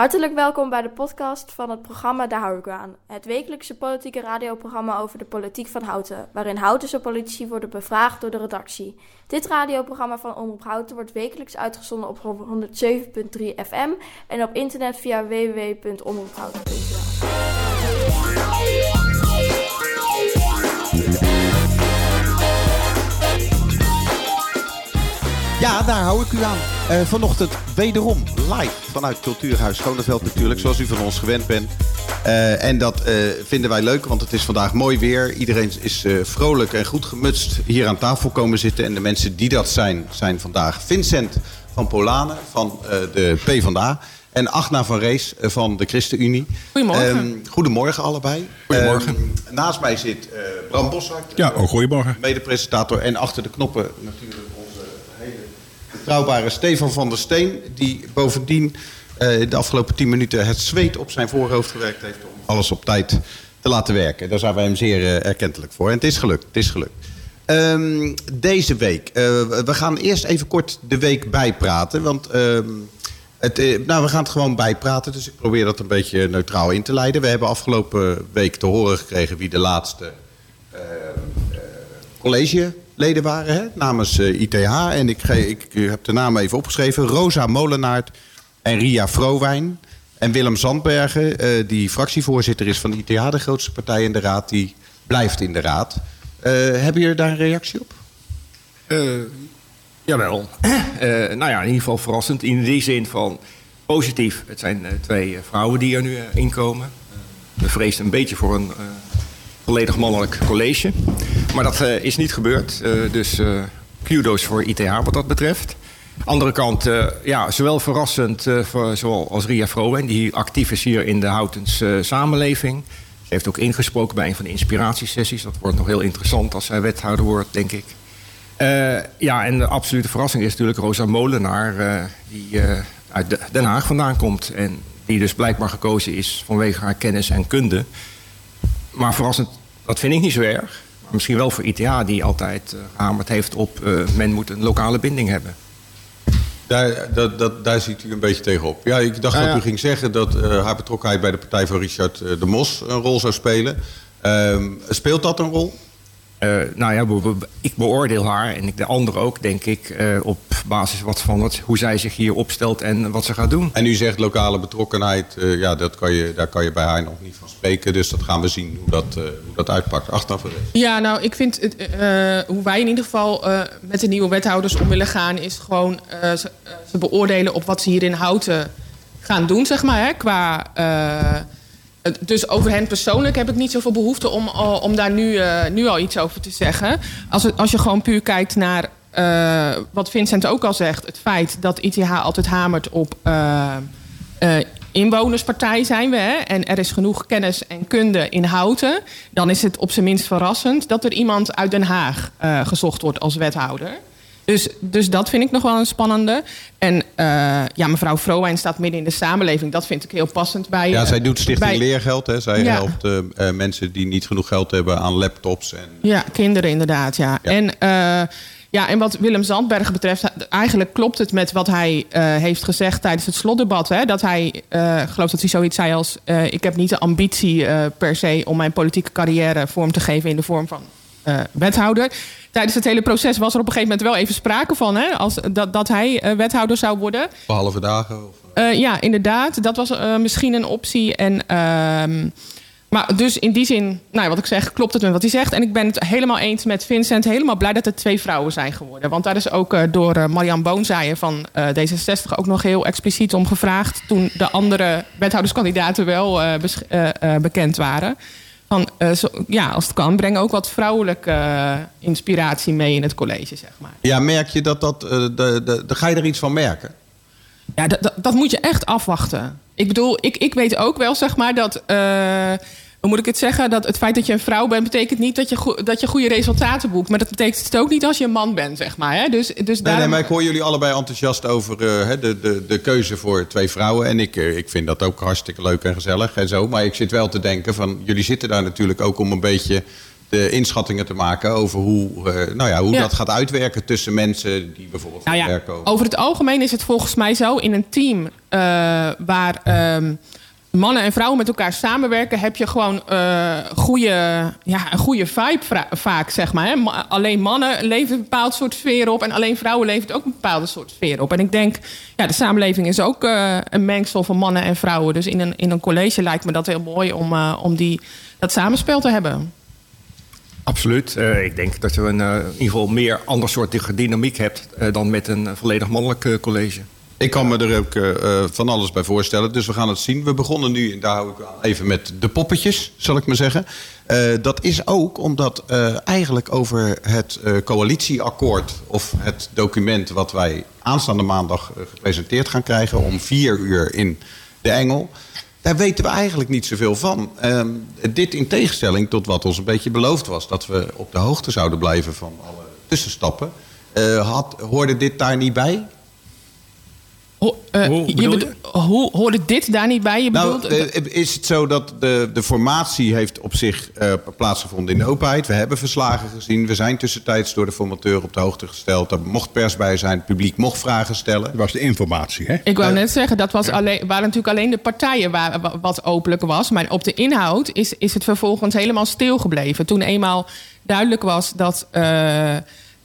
Hartelijk welkom bij de podcast van het programma Daar hou aan. Het wekelijkse politieke radioprogramma over de politiek van Houten, waarin Houtense politici worden bevraagd door de redactie. Dit radioprogramma van Omroep Houten wordt wekelijks uitgezonden op 107.3 FM en op internet via www.omroephouten.nl. Ja, daar hou ik u aan. Uh, vanochtend wederom live vanuit Cultuurhuis Schoneveld natuurlijk, zoals u van ons gewend bent. Uh, en dat uh, vinden wij leuk, want het is vandaag mooi weer. Iedereen is vrolijk en goed gemutst hier aan tafel komen zitten. En de mensen die dat zijn, zijn vandaag Vincent van Polanen van de PvdA. En Agna van Rees van de ChristenUnie. Goedemorgen. Um, goedemorgen allebei. Goedemorgen. Um, naast mij zit Bram Boshart. Ja, ook goedemorgen. Mede-presentator. En achter de knoppen natuurlijk betrouwbare Stefan van der Steen... die bovendien uh, de afgelopen tien minuten het zweet op zijn voorhoofd gewerkt heeft... om alles op tijd te laten werken. Daar zijn wij hem zeer uh, erkentelijk voor. En het is gelukt, het is gelukt. Um, deze week. Uh, we gaan eerst even kort de week bijpraten. Want het, nou, we gaan het gewoon bijpraten. Dus ik probeer dat een beetje neutraal in te leiden. We hebben afgelopen week te horen gekregen... wie de laatste college leden waren hè, namens ITH. Eh, en ik, ik, heb de namen even opgeschreven. Rosa Molenaert en Ria Vrowijn. En Willem Zandbergen, uh, die fractievoorzitter is van ITH, de grootste partij in de raad, die blijft in de raad. Uh, hebben jullie daar een reactie op? Uh, jawel. nou ja, in ieder geval verrassend. In die zin van positief. Het zijn twee vrouwen die er nu inkomen. We vreesden een beetje voor een volledig mannelijk college. Maar dat uh, is niet gebeurd. Uh, dus uh, kudo's voor ITH wat dat betreft. Andere kant, ja, zowel verrassend voor, zoals Ria Vrowen... die actief is hier in de Houtens samenleving. Ze heeft ook ingesproken bij een van de inspiratiesessies. Dat wordt nog heel interessant als zij wethouder wordt, denk ik. ja, en de absolute verrassing is natuurlijk Rosa Molenaar... die uit Den Haag vandaan komt... en die dus blijkbaar gekozen is vanwege haar kennis en kunde... Maar verrassend, dat vind ik niet zo erg. Misschien wel voor ITA, die altijd uh, gehamerd heeft op... Uh, men moet een lokale binding hebben. Daar, dat, dat, daar ziet u een beetje tegenop. Ja, ik dacht dat u ging zeggen dat uh, haar betrokkenheid bij de partij van Richard de Mos een rol zou spelen. Ehm, speelt dat een rol? Uh, nou ja, ik beoordeel haar en de anderen ook, denk ik, uh, op basis wat van wat, hoe zij zich hier opstelt en wat ze gaat doen. En u zegt lokale betrokkenheid, uh, ja, dat kan je, daar kan je bij haar nog niet van spreken. Dus dat gaan we zien hoe dat, hoe dat uitpakt. Achteraf. Ja, nou, ik vind het, hoe wij in ieder geval met de nieuwe wethouders om willen gaan, is gewoon ze, ze, beoordelen op wat ze hier in Houten gaan doen, zeg maar, hè, qua dus over hen persoonlijk heb ik niet zoveel behoefte om, om daar nu, uh, nu al iets over te zeggen. Als, als je gewoon puur kijkt naar uh, wat Vincent ook al zegt... het feit dat ITH altijd hamert op inwonerspartij zijn we... Hè, en er is genoeg kennis en kunde in Houten... dan is het op zijn minst verrassend dat er iemand uit Den Haag gezocht wordt als wethouder... Dus, dus dat vind ik nog wel een spannende. En uh, ja, mevrouw Vrowijn staat midden in de samenleving. Dat vind ik heel passend bij... Ja, zij doet Stichting bij... Leergeld. Hè. Zij ja. helpt uh, mensen die niet genoeg geld hebben aan laptops. En... Ja, kinderen inderdaad, ja. ja. En... Ja, en wat Willem Zandberg betreft, eigenlijk klopt het met wat hij uh, heeft gezegd tijdens het slotdebat. Hè? Dat hij, uh, geloof dat hij zoiets zei als: uh, Ik heb niet de ambitie per se om mijn politieke carrière vorm te geven in de vorm van wethouder tijdens het hele proces was er op een gegeven moment wel even sprake van... Hè, als, dat, dat hij uh, wethouder zou worden. Behalve dagen? Of? Uh, ja, inderdaad. Dat was uh, misschien een optie. En, ehm, maar dus in die zin, nou, wat ik zeg, klopt het met wat hij zegt. En ik ben het helemaal eens met Vincent. Helemaal blij dat er twee vrouwen zijn geworden. Want daar is ook door Marianne Boonzaaien van D66 ook nog heel expliciet om gevraagd... toen de andere wethouderskandidaten wel bekend waren van, uh, zo, ja, als het kan, breng ook wat vrouwelijke uh, inspiratie mee in het college, zeg maar. Ja, merk je dat dat, uh, de, de, de, ga je er iets van merken? Ja, dat, dat moet je echt afwachten. Ik bedoel, ik, ik weet ook wel, zeg maar, dat hoe moet ik het zeggen? Dat het feit dat je een vrouw bent, betekent niet dat je, dat je goede resultaten boekt. Maar dat betekent het ook niet als je een man bent, zeg maar. Hè? Dus, dus nee, daarom... nee, maar ik hoor jullie allebei enthousiast over uh, de, de, de keuze voor twee vrouwen. En ik, uh, ik vind dat ook hartstikke leuk en gezellig en zo. Maar ik zit wel te denken van, jullie zitten daar natuurlijk ook om een beetje de inschattingen te maken over hoe, eh, nou ja, hoe Ja. dat gaat uitwerken tussen mensen die bijvoorbeeld Nou ja, over het algemeen is het volgens mij zo in een team eh, waar ehm, mannen en vrouwen met elkaar samenwerken, heb je gewoon eh goede, ja, een goede vibe vaak, zeg maar. Hè? Alleen mannen leveren een bepaald soort sfeer op en alleen vrouwen leveren ook een bepaalde soort sfeer op. En ik denk, ja, de samenleving is ook eh, een mengsel van mannen en vrouwen. Dus in een, in een college lijkt me dat heel mooi om, eh, om die, dat samenspel te hebben. Absoluut. Ik denk dat je een, in ieder geval meer ander soort dynamiek hebt dan met een volledig mannelijk college. Ik kan me er ook eh, eh, van alles bij voorstellen, dus we gaan het zien. We begonnen nu, en daar hou ik even met de poppetjes, zal ik maar zeggen. Eh, dat is ook omdat eigenlijk over het coalitieakkoord... of het document wat wij aanstaande maandag gepresenteerd gaan krijgen... om vier uur in de Engel... Daar weten we eigenlijk niet zoveel van. Ehm, dit in tegenstelling tot wat ons een beetje beloofd was... dat we op de hoogte zouden blijven van alle tussenstappen. Had, hoorde dit daar niet bij? Ho- eh, Hoe je bedoel bedo- hoe hoorde dit daar niet bij? Je Nou, bedoelt, eh, is het zo dat de, de formatie heeft op zich eh, plaatsgevonden in de openheid? We hebben verslagen gezien. We zijn tussentijds door de formateur op de hoogte gesteld. Er mocht pers bij zijn, het publiek mocht vragen stellen. Dat was de informatie, hè? Ik wou net zeggen, dat was alleen, waren natuurlijk alleen de partijen waar, wa- wat openlijk was. Maar op de inhoud is, is het vervolgens helemaal stilgebleven. Toen eenmaal duidelijk was dat eh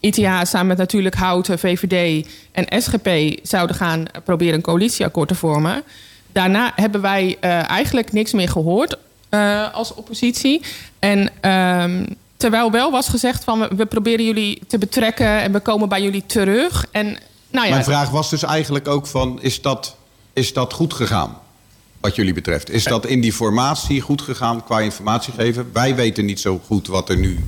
ITH samen met natuurlijk Houten, VVD en SGP zouden gaan proberen een coalitieakkoord te vormen. Daarna hebben wij eh, eigenlijk niks meer gehoord eh, als oppositie. En ehm, terwijl wel was gezegd van we, we proberen jullie te betrekken en we komen bij jullie terug. En nou ja, Mijn vraag was dus eigenlijk ook van, is dat, is dat goed gegaan? Wat jullie betreft. Is dat in die formatie goed gegaan qua informatie geven? Wij weten niet zo goed wat er nu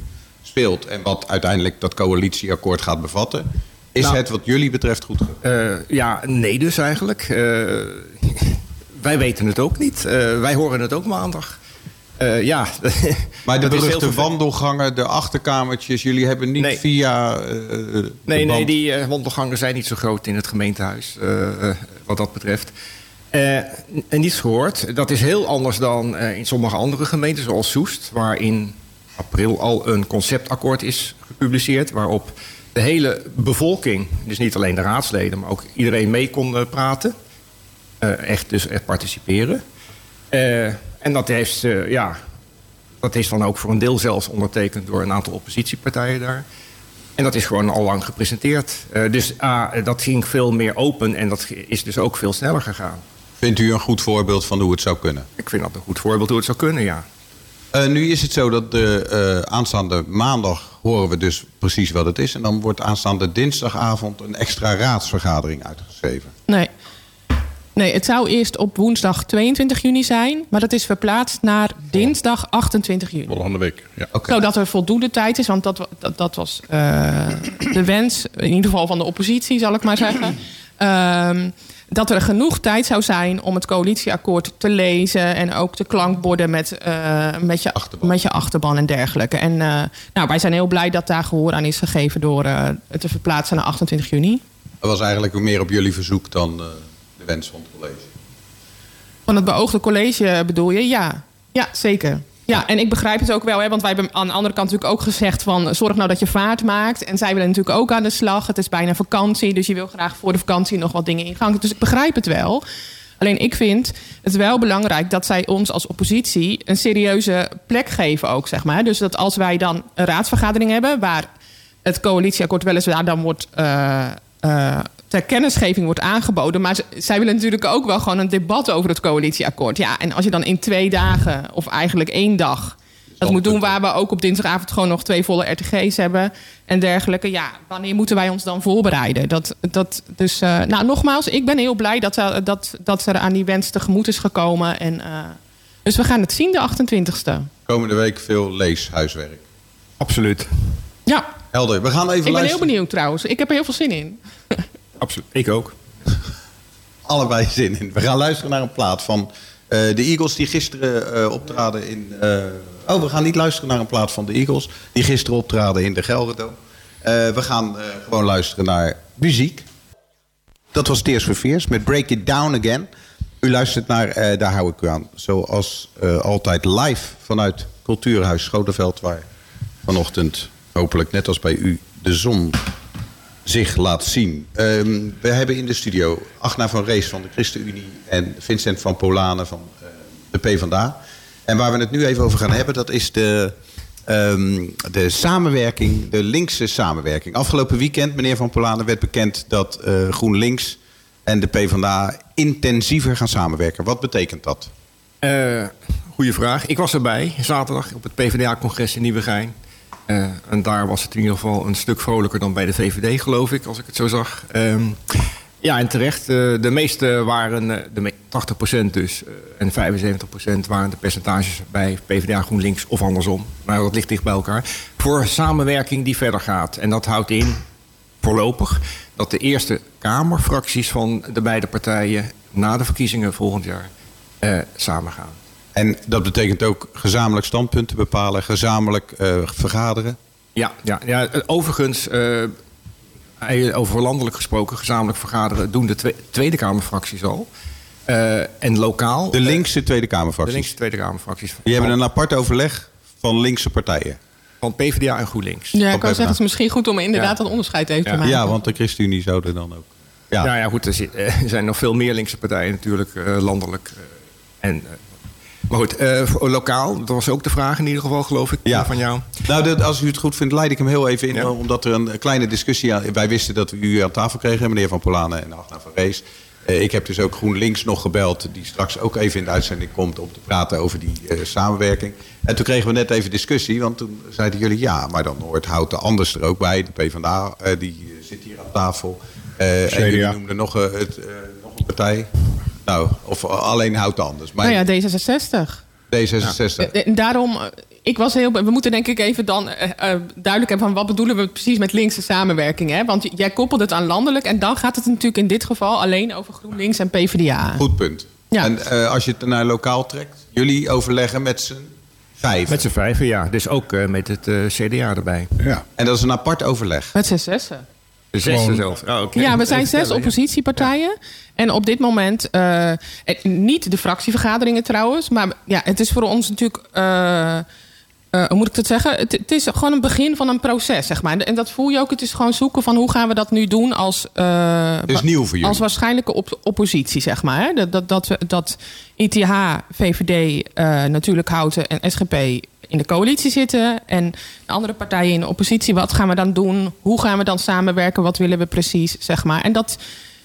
speelt... en wat uiteindelijk dat coalitieakkoord gaat bevatten. Is Nou- het wat jullie betreft goed? Eh, ja, nee dus eigenlijk. Eh, wij weten het ook niet. Eh, wij horen het ook maandag. Ja, Maar de beruchte wandelgangen, de achterkamertjes... jullie hebben niet Nee. via... de Nee, nee, die wandelgangen zijn niet zo groot in het gemeentehuis, eh, eh, wat dat betreft. En niets gehoord. Dat is heel anders dan in sommige andere gemeenten, zoals Soest... waar in april al een conceptakkoord is gepubliceerd... waarop de hele bevolking, dus niet alleen de raadsleden... maar ook iedereen mee kon eh, praten. Eh, echt, dus echt participeren. Eh, en dat heeft, ja, dat is dan ook voor een deel zelfs ondertekend... door een aantal oppositiepartijen daar... En dat is gewoon al lang gepresenteerd. Dus ah, dat ging veel meer open en dat is dus ook veel sneller gegaan. Vindt u een goed voorbeeld van hoe het zou kunnen? Ik vind dat een goed voorbeeld hoe het zou kunnen, ja. Eh, nu is het zo dat de eh, aanstaande maandag horen we dus precies wat het is. En dan wordt aanstaande dinsdagavond een extra raadsvergadering uitgeschreven. Nee. Nee, het zou eerst op woensdag 22 juni zijn, maar dat is verplaatst naar dinsdag 28 juni. Volgende week. Ja. Oké. Zodat er voldoende tijd is, want dat, wa- dat, dat was eh, de wens, in ieder geval van de oppositie, zal ik maar zeggen. Ehm, dat er genoeg tijd zou zijn om het coalitieakkoord te lezen en ook de klankborden met, eh, met, je, Achterban. met je achterban en dergelijke. En eh, nou, wij zijn heel blij dat daar gehoor aan is gegeven door eh, het te verplaatsen naar 28 juni. Dat was eigenlijk meer op jullie verzoek dan de wens van het college. Van het beoogde college bedoel je? Ja, ja zeker. Ja, en ik begrijp het ook wel, hè, want wij hebben aan de andere kant natuurlijk ook gezegd van zorg nou dat je vaart maakt. En zij willen natuurlijk ook aan de slag. Het is bijna vakantie, dus je wil graag voor de vakantie nog wat dingen in gang. Dus ik begrijp het wel. Alleen ik vind het wel belangrijk dat zij ons als oppositie een serieuze plek geven ook, zeg maar. Dus dat als wij dan een raadsvergadering hebben waar het coalitieakkoord weliswaar dan wordt eh, ter kennisgeving wordt aangeboden. Maar zij willen natuurlijk ook wel gewoon een debat over het coalitieakkoord. Ja, en als je dan in twee dagen, of eigenlijk één dag, dat moet doen waar we ook op dinsdagavond gewoon nog twee volle RTG's hebben en dergelijke. Ja, wanneer moeten wij ons dan voorbereiden? Dat, dat, dus, eh, nou, nogmaals, ik ben heel blij dat, er- dat, dat er aan die wens tegemoet is gekomen. En, eh, dus we gaan het zien de 28ste. Komende week veel leeshuiswerk. Absoluut. Ja, Helder, we gaan even ik ben heel benieuwd trouwens. Ik heb er heel veel zin in. Absoluut. Ik ook. Allebei zin in. We gaan luisteren naar een plaat van eh, de Eagles die gisteren eh, optraden in... eh, oh, we gaan niet luisteren naar een plaat van de Eagles die gisteren optraden in de Gelredome. We gaan gewoon luisteren naar muziek. Dat was Tears for Fears met Break It Down Again. U luistert naar Daar hou ik u aan. Zoals altijd live vanuit Cultuurhuis Schotenveld... waar vanochtend hopelijk net als bij u de zon zich laat zien. Ehm, we hebben in de studio Agna van Rees van de ChristenUnie en Vincent van Polanen van eh, de PvdA. En waar we het nu even over gaan hebben, dat is de, ehm, de samenwerking, de linkse samenwerking. Afgelopen weekend, meneer Van Polanen, werd bekend dat eh, GroenLinks en de PvdA intensiever gaan samenwerken. Wat betekent dat? Eh goeie vraag. Ik was erbij zaterdag op het PvdA-congres in Nieuwegein. Eh, en daar was het in ieder geval een stuk vrolijker dan bij de VVD, geloof ik, als ik het zo zag. Ehm, ja, en terecht. eh, de meeste waren, eh, de me- 80% dus, en 75% waren de percentages bij PvdA GroenLinks of andersom. Maar dat ligt dicht bij elkaar. Voor samenwerking die verder gaat. En dat houdt in, voorlopig, dat de eerste Kamerfracties van de beide partijen na de verkiezingen volgend jaar eh samen gaan. En dat betekent ook gezamenlijk standpunten bepalen, gezamenlijk eh, vergaderen. Ja, ja, ja overigens, eh, over landelijk gesproken, gezamenlijk vergaderen doen de twe- Tweede Kamerfracties al. Eh, en lokaal. De linkse Tweede de Kamerfracties. linkse Tweede Kamerfracties. Die hebben een apart overleg van linkse partijen. van PvdA en GroenLinks. Ja, ik kan zeggen, het is misschien goed om inderdaad Ja. dat onderscheid even te maken. Ja, want de ChristenUnie zou er dan ook. Ja. Nou ja, goed, er, zijn nog veel meer linkse partijen natuurlijk, eh, landelijk. eh, en, maar goed, eh, lokaal, dat was ook de vraag in ieder geval, geloof ik, Ja. eh, van jou. Nou, dat- als u het goed vindt, leid ik hem heel even in. Ja. Omdat er een kleine discussie... aan- Wij wisten dat we u aan tafel kregen, meneer Van Polanen en Agna van Rees. Eh, ik heb dus ook GroenLinks nog gebeld... die straks ook even in de uitzending komt... om te praten over die eh, samenwerking. En toen kregen we net even discussie. Want toen zeiden jullie... ja, maar dan hoort Houten anders er ook bij. De PvdA, eh, die eh, zit hier aan tafel. Eh, en jullie noemden nog, eh, het, eh, nog een partij. Nou, of alleen Houten anders. Maar Nou ja, D66. D66. Eh, En daarom, eh, ik was heel. We moeten denk ik even dan eh, eh, duidelijk hebben van wat bedoelen we precies met linkse samenwerking. Hè? Want jij koppelt het aan landelijk en dan gaat het natuurlijk in dit geval alleen over GroenLinks en PvdA. Goed punt. Ja. En eh, als je het naar lokaal trekt, jullie overleggen met z'n vijf. Met z'n vijven, ja. Dus ook eh, met het CDA erbij. Ja. En dat is een apart overleg. Met z'n zessen. Gewoon- zelfs. Oh. Ja, we zijn zes ja. oppositiepartijen. En op dit moment, eh, niet de fractievergaderingen trouwens, maar ja, het is voor ons natuurlijk. eh, eh, hoe moet ik dat zeggen? Het, het is gewoon een begin van een proces, zeg maar. En dat voel je ook. Het is gewoon zoeken van hoe gaan we dat nu doen als. eh, Het is nieuw voor jullie. Als waarschijnlijke op- oppositie, zeg maar. hè. Dat, dat, dat, we, dat ITH, VVD, eh, natuurlijk Houten en SGP in de coalitie zitten. En de andere partijen in de oppositie. Wat gaan we dan doen? Hoe gaan we dan samenwerken? Wat willen we precies, zeg maar. En dat,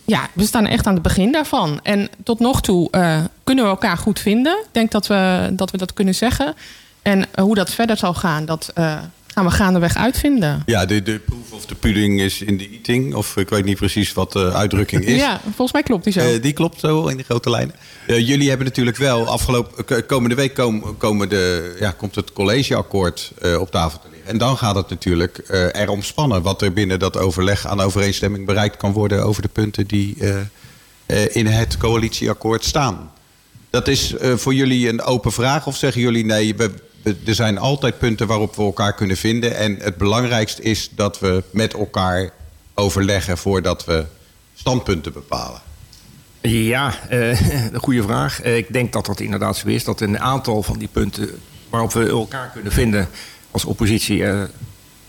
ja, we staan echt aan het begin daarvan. En tot nog toe eh, kunnen we elkaar goed vinden. Ik denk dat we dat, we dat kunnen zeggen. En eh, hoe dat verder zal gaan, dat eh, gaan we gaandeweg uitvinden. Ja, de, de proof of the pudding is in the eating. Of ik weet niet precies wat de uitdrukking is. Ja, volgens mij klopt die zo. Eh, die klopt zo in de grote lijnen. Eh, jullie hebben natuurlijk wel afgelopen komende week kom- komen de, ja, komt het collegeakkoord eh, op tafel te liggen. En dan gaat het natuurlijk eh, erom spannen wat er binnen dat overleg aan overeenstemming bereikt kan worden over de punten die eh, eh, in het coalitieakkoord staan. Dat is eh, voor jullie een open vraag of zeggen jullie nee, we- er zijn altijd punten waarop we elkaar kunnen vinden. En het belangrijkste is dat we met elkaar overleggen voordat we standpunten bepalen. Ja, eh, een goede vraag. Eh, ik denk dat dat inderdaad zo is. Dat een aantal van die punten waarop we elkaar kunnen vinden als oppositie... eh,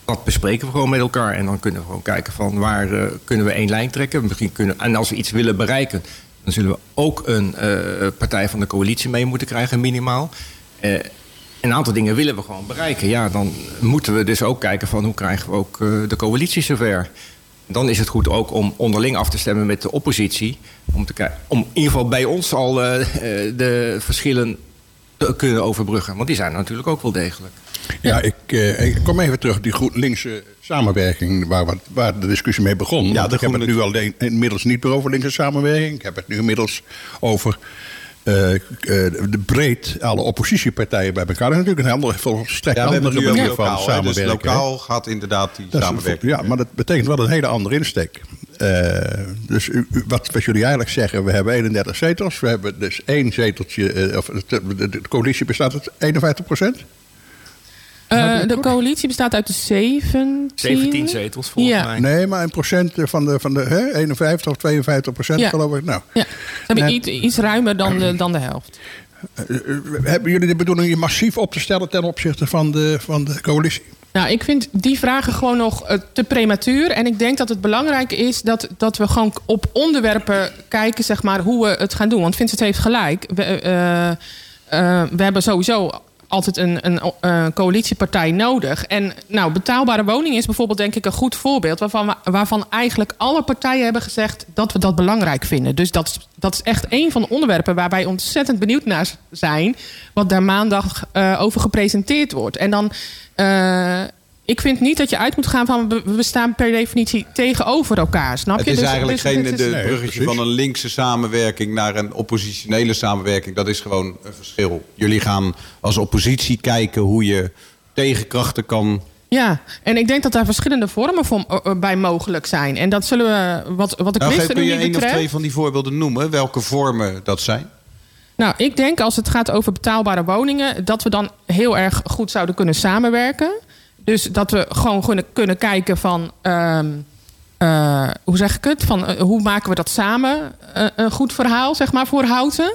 dat bespreken we gewoon met elkaar. En dan kunnen we gewoon kijken van waar eh, kunnen we één lijn trekken. Misschien kunnen, en als we iets willen bereiken... dan zullen we ook een eh, partij van de coalitie mee moeten krijgen, minimaal. Een aantal dingen willen we gewoon bereiken. Ja, dan moeten we dus ook kijken van hoe krijgen we ook eh, de coalitie zover. Dan is het goed ook om onderling af te stemmen met de oppositie. Om, te kijken, om in ieder geval bij ons al eh, eh, de verschillen te kunnen overbruggen. Want die zijn er natuurlijk ook wel degelijk. Ja, ik, eh, ik kom even terug op die GroenLinkse samenwerking waar, waar de discussie mee begon. Ja, ik heb het nu alleen, inmiddels niet meer over linkse samenwerking. Ik heb het nu inmiddels over de breed alle oppositiepartijen bij elkaar. Dat is natuurlijk een andere, volstrekt Ja, andere manier van Dus samenwerken. hè. lokaal gaat inderdaad die Dat is een- samenwerking. ja, maar dat betekent wel een hele andere insteek. Eh, dus u- u- wat, wat jullie eigenlijk zeggen, we hebben 31 zetels. We hebben dus één zeteltje, of de, de, de coalitie bestaat uit 51 procent. Eh, de coalitie bestaat uit de 17... 17 zetels volgens Ja. mij. Nee, maar een procent van de, van de hè, 51 of 52 procent Ja. geloof ik. Nou, Ja, ze hebben Nee. iets, iets ruimer dan de, dan de helft. eh, eh, hebben jullie de bedoeling je massief op te stellen ten opzichte van de, van de coalitie? Nou, ik vind die vragen gewoon nog te prematuur. En ik denk dat het belangrijk is dat, dat we gewoon op onderwerpen kijken, zeg maar, hoe we het gaan doen. Want Vincent heeft gelijk. We, eh, eh, we hebben sowieso altijd een, een, coalitiepartij nodig. En nou, betaalbare woningen is bijvoorbeeld denk ik een goed voorbeeld... waarvan, waarvan eigenlijk alle partijen hebben gezegd dat we dat belangrijk vinden. Dus dat, dat is echt een van de onderwerpen waar wij ontzettend benieuwd naar zijn... wat daar maandag uh, over gepresenteerd wordt. En dan... Uh, ik vind niet dat je uit moet gaan van we staan per definitie tegenover elkaar. Snap je? Het is dus, eigenlijk dus, geen de nee, bruggetje van een linkse samenwerking naar een oppositionele samenwerking. Dat is gewoon een verschil. Jullie gaan als oppositie kijken hoe je tegenkrachten kan. Ja, en ik denk dat daar verschillende vormen voor, uh, bij mogelijk zijn. En dat zullen we, wat, wat ik nou, wist Kun je één of twee van die voorbeelden noemen? Welke vormen dat zijn? Nou, ik denk als het gaat over betaalbare woningen, dat we dan heel erg goed zouden kunnen samenwerken. Dus dat we gewoon kunnen, kunnen kijken van. Ehm, eh, hoe zeg ik het? Van, eh, hoe maken we dat samen uh, een goed verhaal, zeg maar, voor Houten?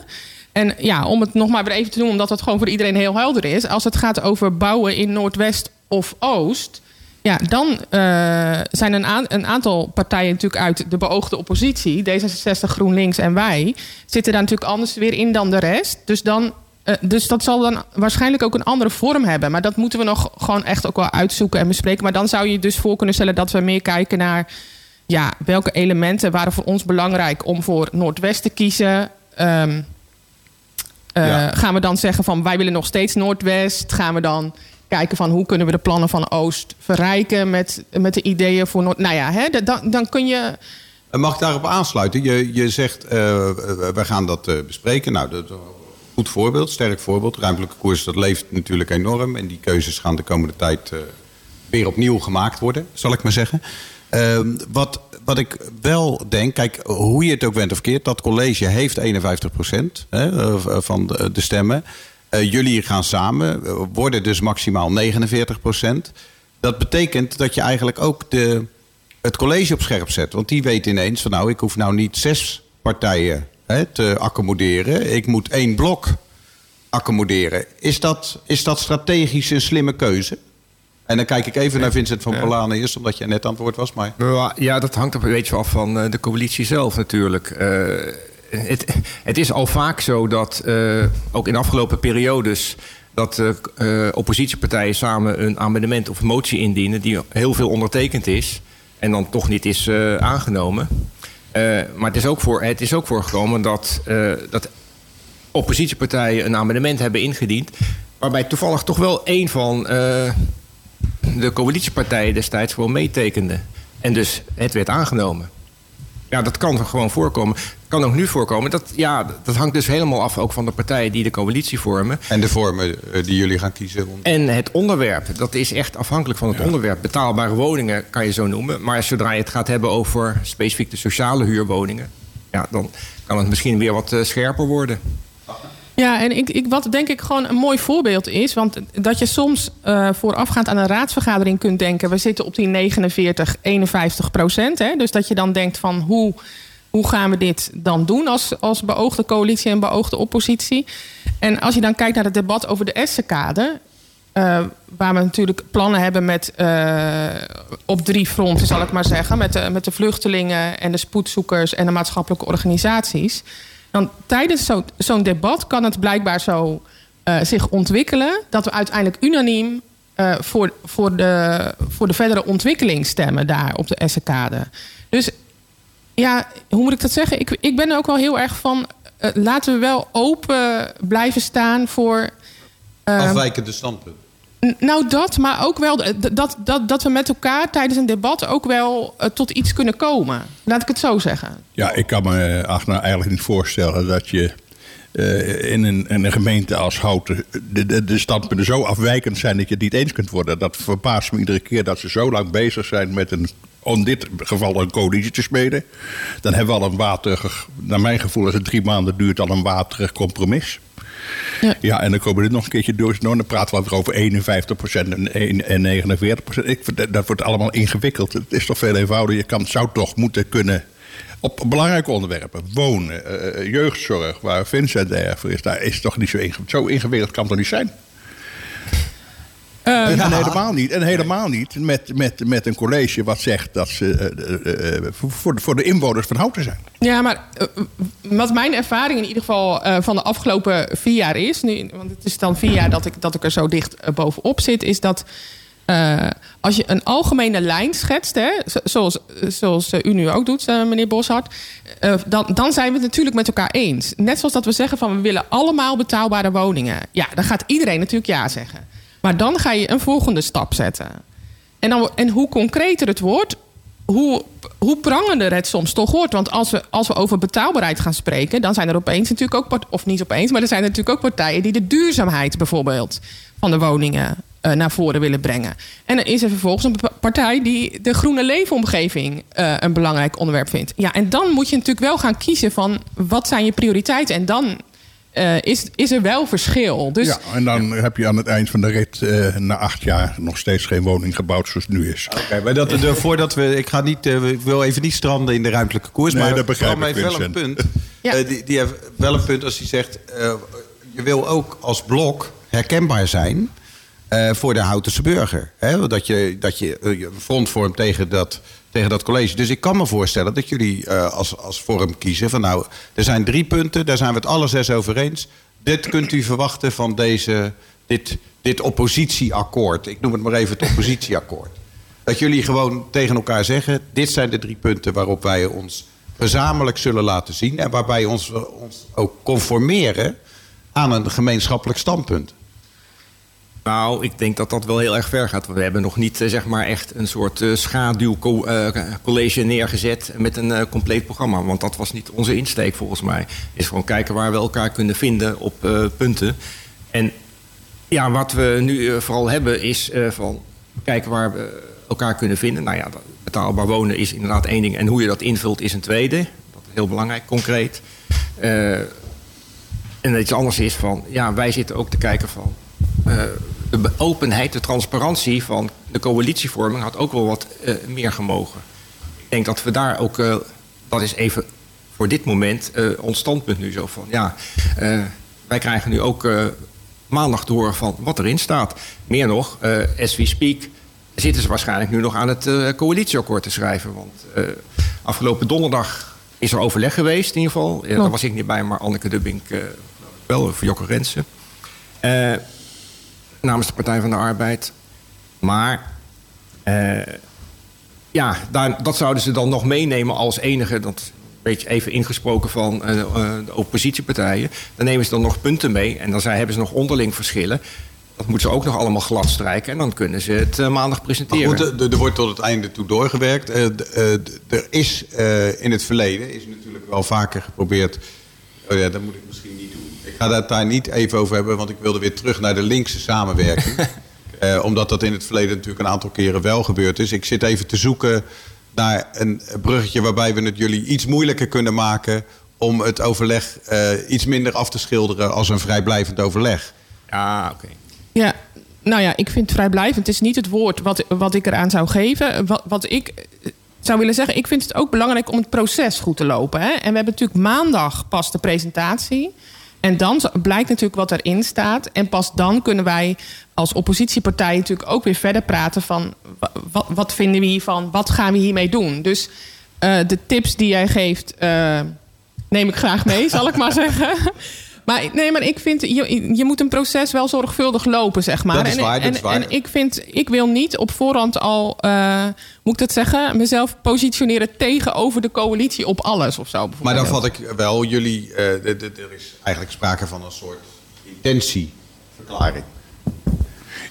En ja, om het nog maar weer even te doen, omdat het gewoon voor iedereen heel helder is. Als het gaat over bouwen in Noordwest of Oost. Ja, dan zijn een, een, aantal partijen natuurlijk uit de beoogde oppositie, D66, GroenLinks en wij, zitten daar natuurlijk anders weer in dan de rest. Dus dan uh, dus dat zal dan waarschijnlijk ook een andere vorm hebben. Maar dat moeten we nog gewoon echt ook wel uitzoeken en bespreken. Maar dan zou je dus voor kunnen stellen dat we meer kijken naar... Ja, welke elementen waren voor ons belangrijk om voor Noordwest te kiezen... Um, uh, ja. Gaan we dan zeggen van wij willen nog steeds Noordwest? Gaan we dan kijken van hoe kunnen we de plannen van Oost verrijken met, met de ideeën voor Noord? Nou ja, hè, dan, dan kun je. Mag ik daarop aansluiten? Je, je zegt, uh, we gaan dat bespreken. Nou, dat goed voorbeeld, sterk voorbeeld. Ruimtelijke koers, dat leeft natuurlijk enorm. En die keuzes gaan de komende tijd uh, weer opnieuw gemaakt worden, zal ik maar zeggen. Uh, wat, wat ik wel denk, kijk, hoe je het ook went of keert... dat college heeft 51 procent van de, de stemmen. Uh, jullie gaan samen, worden dus maximaal 49 procent. Dat betekent dat je eigenlijk ook de, het college op scherp zet. Want die weet ineens van nou, ik hoef nou niet zes partijen hè, te accommoderen. Ik moet één blok accommoderen. Is dat, is dat strategisch een slimme keuze? En dan kijk ik even naar Vincent van Polane eerst, omdat jij net aan het woord was. Maar... Ja, dat hangt er een beetje af van eh, de coalitie zelf natuurlijk. Uh, het, het, is al vaak zo dat, uh, ook in afgelopen periodes... dat uh, oppositiepartijen samen een amendement of motie indienen... die heel veel ondertekend is en dan toch niet is aangenomen. Uh, maar het is ook, voor, het is ook voorgekomen dat, uh, dat oppositiepartijen een amendement hebben ingediend. Waarbij toevallig toch wel één van uh, de coalitiepartijen destijds gewoon meetekende. En dus het werd aangenomen. Ja, dat kan gewoon voorkomen. Kan ook nu voorkomen. Dat, ja, dat hangt dus helemaal af ook van de partijen die de coalitie vormen. En de vormen eh, die jullie gaan kiezen. En het onderwerp. Dat is echt afhankelijk van het onderwerp. Betaalbare woningen kan je zo noemen. Maar zodra je het gaat hebben over specifiek de sociale huurwoningen... Ja, dan kan het misschien weer wat eh, scherper worden. Ja, en ik, ik, wat denk ik gewoon een mooi voorbeeld is... want dat je soms uh, voorafgaand aan een raadsvergadering kunt denken... we zitten op die 49, 51 procent. Hè? Dus dat je dan denkt van hoe, hoe gaan we dit dan doen... Als, als beoogde coalitie en beoogde oppositie. En als je dan kijkt naar het debat over de Essenkade... Uh, waar we natuurlijk plannen hebben met, uh, op drie fronten, zal ik maar zeggen. Met de, met de vluchtelingen en de spoedzoekers en de maatschappelijke organisaties. Dan tijdens zo'n zo debat kan het blijkbaar zo uh, zich ontwikkelen dat we uiteindelijk unaniem voor, voor, de, voor de verdere ontwikkeling stemmen daar op de Essekade. Dus ja, hoe moet ik dat zeggen? Ik, ik ben er ook wel heel erg van. Uh, laten we wel open blijven staan voor. Afwijkende standpunten. Nou, dat, maar ook wel dat, dat, dat we met elkaar tijdens een debat ook wel uh, tot iets kunnen komen. Laat ik het zo zeggen. Ja, ik kan me Agna eigenlijk niet voorstellen dat je uh, in, een, in, een, gemeente als Houten de, de, de, standpunten zo afwijkend zijn dat je het niet eens kunt worden. Dat verbaast me iedere keer dat ze zo lang bezig zijn met een, in dit geval een coalitie te smeden. Dan hebben we al een waterig, naar mijn gevoel als het drie maanden duurt, dan een waterig compromis. Ja. ja, en dan komen we dit nog een keertje door. Dan praten we over 51% en 49%. Ik, dat wordt allemaal ingewikkeld. Het is toch veel eenvoudiger. Je kan, zou toch moeten kunnen op belangrijke onderwerpen. Wonen, uh, jeugdzorg, waar Vincent erg voor is. Daar is toch niet zo ingewikkeld. Zo ingewikkeld kan het toch niet zijn? En, Ja. en helemaal niet. En helemaal niet met, met, met een college wat zegt dat ze eh, eh, eh, voor, de- voor de inwoners van Houten zijn. Ja, maar eh, wat mijn ervaring in ieder geval eh, van de afgelopen vier jaar is... Nu, want het is dan vier jaar dat ik, dat ik er zo dicht eh, bovenop zit... is dat eh, als je een algemene lijn schetst... Hè, zo- zoals, zoals eh, u nu ook doet, eh, meneer Boshart... eh, dan, dan zijn we het natuurlijk met elkaar eens. Net zoals dat we zeggen van we willen allemaal betaalbare woningen. Ja, dan gaat iedereen natuurlijk ja zeggen. Maar dan ga je een volgende stap zetten. En, dan, en hoe concreter het wordt, hoe, hoe prangender het soms toch wordt. Want als we, als we over betaalbaarheid gaan spreken, dan zijn er opeens natuurlijk ook, of niet opeens, maar er zijn natuurlijk ook partijen die de duurzaamheid bijvoorbeeld van de woningen eh, naar voren willen brengen. En dan is er vervolgens een pa- partij die de groene leefomgeving eh, een belangrijk onderwerp vindt. Ja, en dan moet je natuurlijk wel gaan kiezen van wat zijn je prioriteiten. En dan eh, is, is er wel verschil. Dus ja, en dan heb je aan het eind van de rit eh, na acht jaar nog steeds geen woning gebouwd zoals het nu is. Oké, maar dat, de, voordat we. Ik, ga niet, eh, ik wil even niet stranden in de ruimtelijke koers. Nee, maar dat begrijp ik, wel een punt. Ja. Eh, die, die heeft wel een punt als hij zegt. eh, je wil ook als blok herkenbaar zijn. eh, voor de Houtense burger. Hè? Dat je, dat je je front vormt tegen dat, tegen dat college. Dus ik kan me voorstellen dat jullie eh, als, als vorm kiezen. Van nou, er zijn drie punten, daar zijn we het alle zes over eens. Dit kunt u verwachten van deze, dit, dit oppositieakkoord. Ik noem het maar even het oppositieakkoord. Dat jullie gewoon tegen elkaar zeggen: dit zijn de drie punten waarop wij ons gezamenlijk zullen laten zien. En waarbij ons, we ons ook conformeren aan een gemeenschappelijk standpunt. Nou, ik denk dat dat wel heel erg ver gaat. We hebben nog niet eh, zeg maar echt een soort eh, schaduwcollege neergezet met een eh, compleet programma. Want dat was niet onze insteek volgens mij. Is gewoon kijken waar we elkaar kunnen vinden op eh, punten. En ja, wat we nu eh, vooral hebben is eh, van kijken waar we elkaar kunnen vinden. Nou ja, betaalbaar wonen is inderdaad één ding. En hoe je dat invult is een tweede. Dat is heel belangrijk, concreet. Eh, en iets anders is van, ja, wij zitten ook te kijken van eh, de openheid, de transparantie van de coalitievorming had ook wel wat eh, meer gemogen. Ik denk dat we daar ook, eh, dat is even voor dit moment eh, ons standpunt nu zo van, ja, wij krijgen nu ook maandag te horen van wat erin staat. Meer nog, as we speak, zitten ze waarschijnlijk nu nog aan het coalitieakkoord te schrijven. Want afgelopen donderdag is er overleg geweest, in ieder geval. Daar was ik niet bij, maar Anneke Dubbink wel, of Jokke Rensen. Namens de Partij van de Arbeid. Maar eh, ja, daar, dat zouden ze dan nog meenemen als enige. Dat beetje even ingesproken van eh, eh, de oppositiepartijen. Dan nemen ze dan nog punten mee. En dan zijn, hebben ze nog onderling verschillen. Dat moeten ze ook nog allemaal glad strijken. En dan kunnen ze het maandag Maar presenteren. goed, er, er wordt tot het einde toe doorgewerkt. Er is in het verleden is natuurlijk wel vaker geprobeerd. Oh ja, dat moet ik misschien ga het daar niet even over hebben, want ik wilde weer terug naar de linkse samenwerking. Eh, omdat dat in het verleden natuurlijk een aantal keren wel gebeurd is. Ik zit even te zoeken naar een bruggetje waarbij we het jullie iets moeilijker kunnen maken om het overleg eh, iets minder af te schilderen als een vrijblijvend overleg. Ja, oké. Ja, nou ja, ik vind vrijblijvend het is niet het woord wat, wat ik eraan zou geven. Wat, wat ik eh, zou willen zeggen, ik vind het ook belangrijk om het proces goed te lopen. Hè? En we hebben natuurlijk maandag pas de presentatie. En dan blijkt natuurlijk wat erin staat. En pas dan kunnen wij als oppositiepartij natuurlijk ook weer verder praten van wa- wat, wat vinden we hiervan, wat gaan we hiermee doen. Dus eh, de tips die jij geeft, eh, neem ik graag mee, zal ik maar zeggen. Maar nee, maar ik vind, je, je moet een proces wel zorgvuldig lopen, zeg maar. Dat is en, waar, dat en, is waar. en ik vind, ik wil niet op voorhand al, eh, moet ik dat zeggen, mezelf positioneren tegenover de coalitie op alles of zo. Maar dan vat ik wel jullie. eh, er is eigenlijk sprake van een soort intentieverklaring.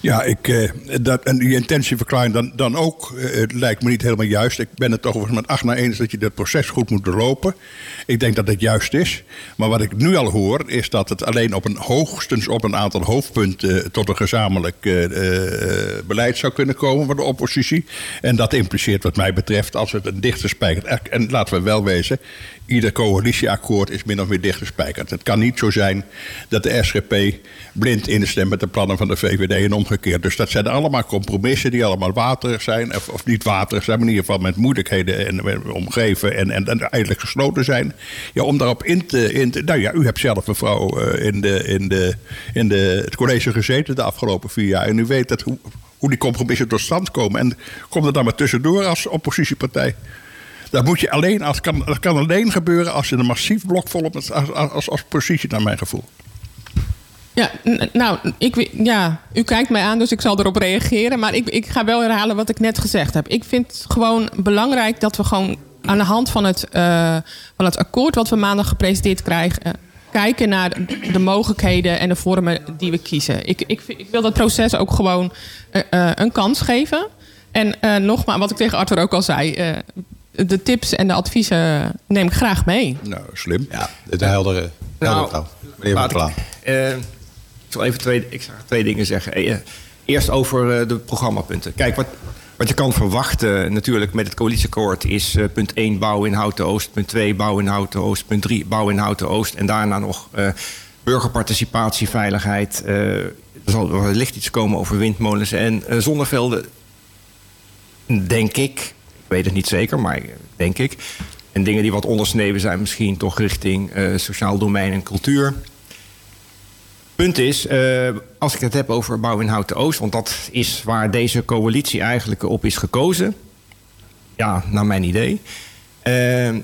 Ja, ik, eh, dat, en die intentieverklaring dan, dan ook eh, het lijkt me niet helemaal juist. Ik ben het toch overigens met acht naar eens dat je dat proces goed moet doorlopen. Ik denk dat dat juist is. Maar wat ik nu al hoor, is dat het alleen op een hoogstens op een aantal hoofdpunten eh, tot een gezamenlijk beleid zou kunnen komen voor de oppositie. En dat impliceert wat mij betreft, als het een dichte spijker. En laten we wel wezen, ieder coalitieakkoord is min of meer dichtgespijkerd. Het kan niet zo zijn dat de SGP blind instemt met de plannen van de VVD en omgekeerd. Dus dat zijn allemaal compromissen die allemaal waterig zijn, of, of niet waterig zijn, maar in ieder geval met moeilijkheden en, omgeven en, en, en eigenlijk gesloten zijn. Ja, om daarop in te, in. Nou ja, u hebt zelf mevrouw in, de, in, de, in de, het college gezeten de afgelopen vier jaar en u weet dat hoe, hoe die compromissen tot stand komen. En komt er dan maar tussendoor als oppositiepartij. Dat, moet je alleen, kan, dat kan alleen gebeuren als je een massief blok volgt als, als, als positie, naar mijn gevoel. Ja, nou, ik, ja, u kijkt mij aan, dus ik zal erop reageren. Maar ik, ik ga wel herhalen wat ik net gezegd heb. Ik vind het gewoon belangrijk dat we gewoon aan de hand van het, uh, van het akkoord... wat we maandag gepresenteerd krijgen... Uh, kijken naar de mogelijkheden en de vormen die we kiezen. Ik, ik, wil dat proces ook gewoon uh, een kans geven. En nogmaals, wat ik tegen Arthur ook al zei de tips en de adviezen neem ik graag mee. Nou, slim. Ja, de heldere, nou, taal. Meneer Van uh, ik zal even twee, ik zal twee dingen zeggen. Uh, eerst over uh, de programmapunten. Kijk, wat, wat je kan verwachten natuurlijk met het coalitieakkoord... is uh, punt 1 bouw in Houten Oost, punt 2 bouw in Houten Oost... punt 3 bouw in Houten Oost en daarna nog burgerparticipatie, veiligheid... er zal wellicht iets komen over windmolens en zonnevelden, denk ik weet het niet zeker, maar denk ik. En dingen die wat ondersneven zijn misschien toch richting uh, sociaal domein en cultuur. Punt is, uh, als ik het heb over bouw in Houten Oost... want dat is waar deze coalitie eigenlijk op is gekozen. Ja, naar mijn idee. Uh,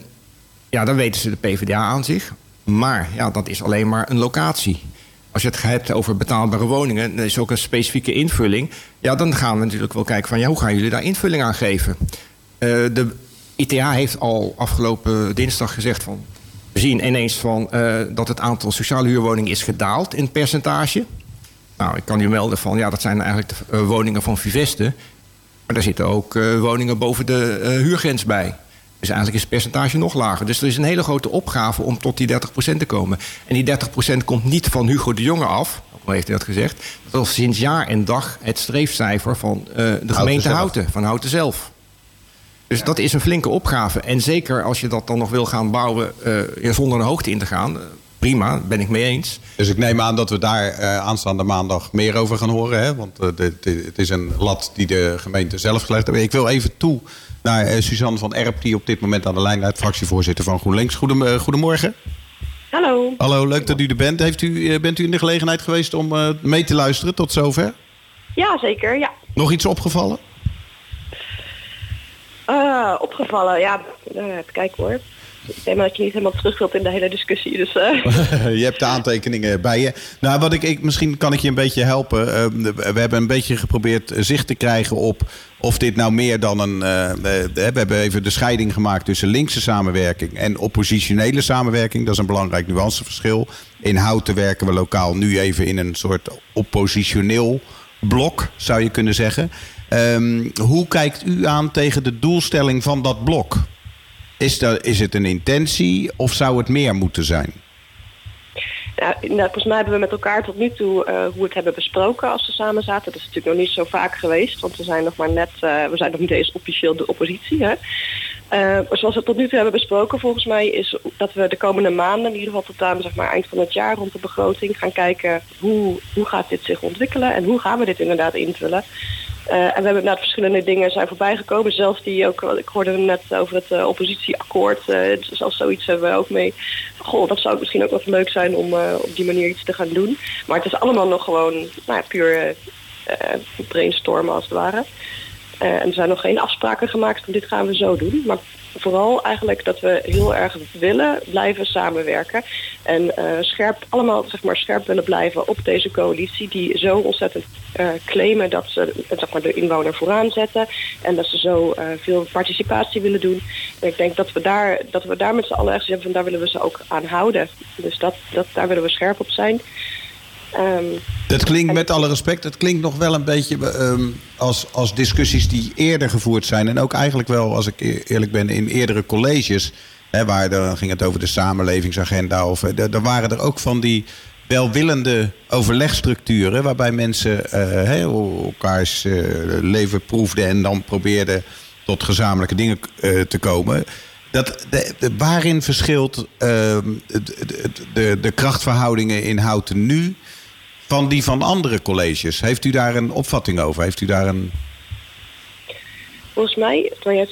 ja, dan weten ze de PvdA aan zich. Maar ja, dat is alleen maar een locatie. Als je het hebt over betaalbare woningen, dan is ook een specifieke invulling. Ja, dan gaan we natuurlijk wel kijken van ja, hoe gaan jullie daar invulling aan geven? Eh, de ITA heeft al afgelopen dinsdag gezegd van... we zien ineens van, uh, dat het aantal sociale huurwoningen is gedaald in percentage. Nou, ik kan u melden van, ja, dat zijn eigenlijk de uh, woningen van Viveste. Maar daar zitten ook woningen boven de huurgrens bij. Dus eigenlijk is het percentage nog lager. Dus er is een hele grote opgave om tot die 30% te komen. En die 30% komt niet van Hugo de Jonge af, hoe heeft hij dat gezegd? Dat is sinds jaar en dag het streefcijfer van de gemeente Houten, van Houten zelf. Dus dat is een flinke opgave. En zeker als je dat dan nog wil gaan bouwen uh, zonder een hoogte in te gaan. Uh, prima, ben ik mee eens. Dus ik neem aan dat we daar uh, aanstaande maandag meer over gaan horen. Hè? Want het is een lat die de gemeente zelf gelegd heeft. Ik wil even toe naar Suzanne van Erp, die op dit moment aan de lijn leidt, fractievoorzitter van GroenLinks. goedemorgen. Hallo. Hallo, leuk dat u er bent. Heeft u, bent u in de gelegenheid geweest om mee te luisteren tot zover? Ja, zeker. Ja. Nog iets opgevallen? Uh, opgevallen, ja. Even kijken hoor. Ik denk maar dat je niet helemaal terug wilt in de hele discussie. Dus, uh. je hebt de aantekeningen bij je. Nou, wat ik, ik, misschien kan ik je een beetje helpen. Uh, we hebben een beetje geprobeerd zicht te krijgen op of dit nou meer dan een. Uh, we hebben even de scheiding gemaakt tussen linkse samenwerking en oppositionele samenwerking. Dat is een belangrijk nuanceverschil. In Houten werken we lokaal nu even in een soort oppositioneel blok, zou je kunnen zeggen. Um, hoe kijkt u aan tegen de doelstelling van dat blok? Is, dat, is het een intentie of zou het meer moeten zijn? Nou, nou, volgens mij hebben we met elkaar tot nu toe uh, hoe we het hebben besproken als we samen zaten. Dat is natuurlijk nog niet zo vaak geweest, want we zijn nog maar net, uh, we zijn nog niet eens officieel de oppositie. Hè? Uh, zoals we tot nu toe hebben besproken, volgens mij, is dat we de komende maanden, in ieder geval tot aan zeg maar, eind van het jaar rond de begroting, gaan kijken hoe, hoe gaat dit zich ontwikkelen en hoe gaan we dit inderdaad invullen. Uh, en we hebben inderdaad verschillende dingen zijn voorbij gekomen. Zelfs die ook, ik hoorde net over het uh, oppositieakkoord. Zelfs zoiets hebben we ook mee. Goh, dat zou misschien ook wel leuk zijn om op die manier iets te gaan doen. Maar het is allemaal nog gewoon nou puur brainstormen als het ware. En er zijn nog geen afspraken gemaakt van dit gaan we zo doen. Maar vooral eigenlijk dat we heel erg willen blijven samenwerken. En uh, scherp, allemaal zeg maar, scherp willen blijven op deze coalitie die zo ontzettend uh, claimen dat ze zeg maar, de inwoner vooraan zetten. En dat ze zo veel participatie willen doen. En ik denk dat we daar, dat we daar met z'n allen echt zeggen van daar willen we ze ook aan houden. Dus dat, dat, daar willen we scherp op zijn. Um, dat klinkt met alle respect, het klinkt nog wel een beetje um, als, als discussies die eerder gevoerd zijn. En ook eigenlijk wel, als ik eerlijk ben, in eerdere colleges. Hè, waar dan ging het over de samenlevingsagenda. Of, eh, daar waren er ook van die welwillende overlegstructuren. Waarbij mensen uh, elkaars uh, leven proefden en dan probeerden tot gezamenlijke dingen te komen. Dat, de, waarin verschilt ehm, de, de, de, de krachtverhoudingen in Houten nu van die van andere colleges? Heeft u daar een opvatting over? Heeft u daar een... Volgens mij, nou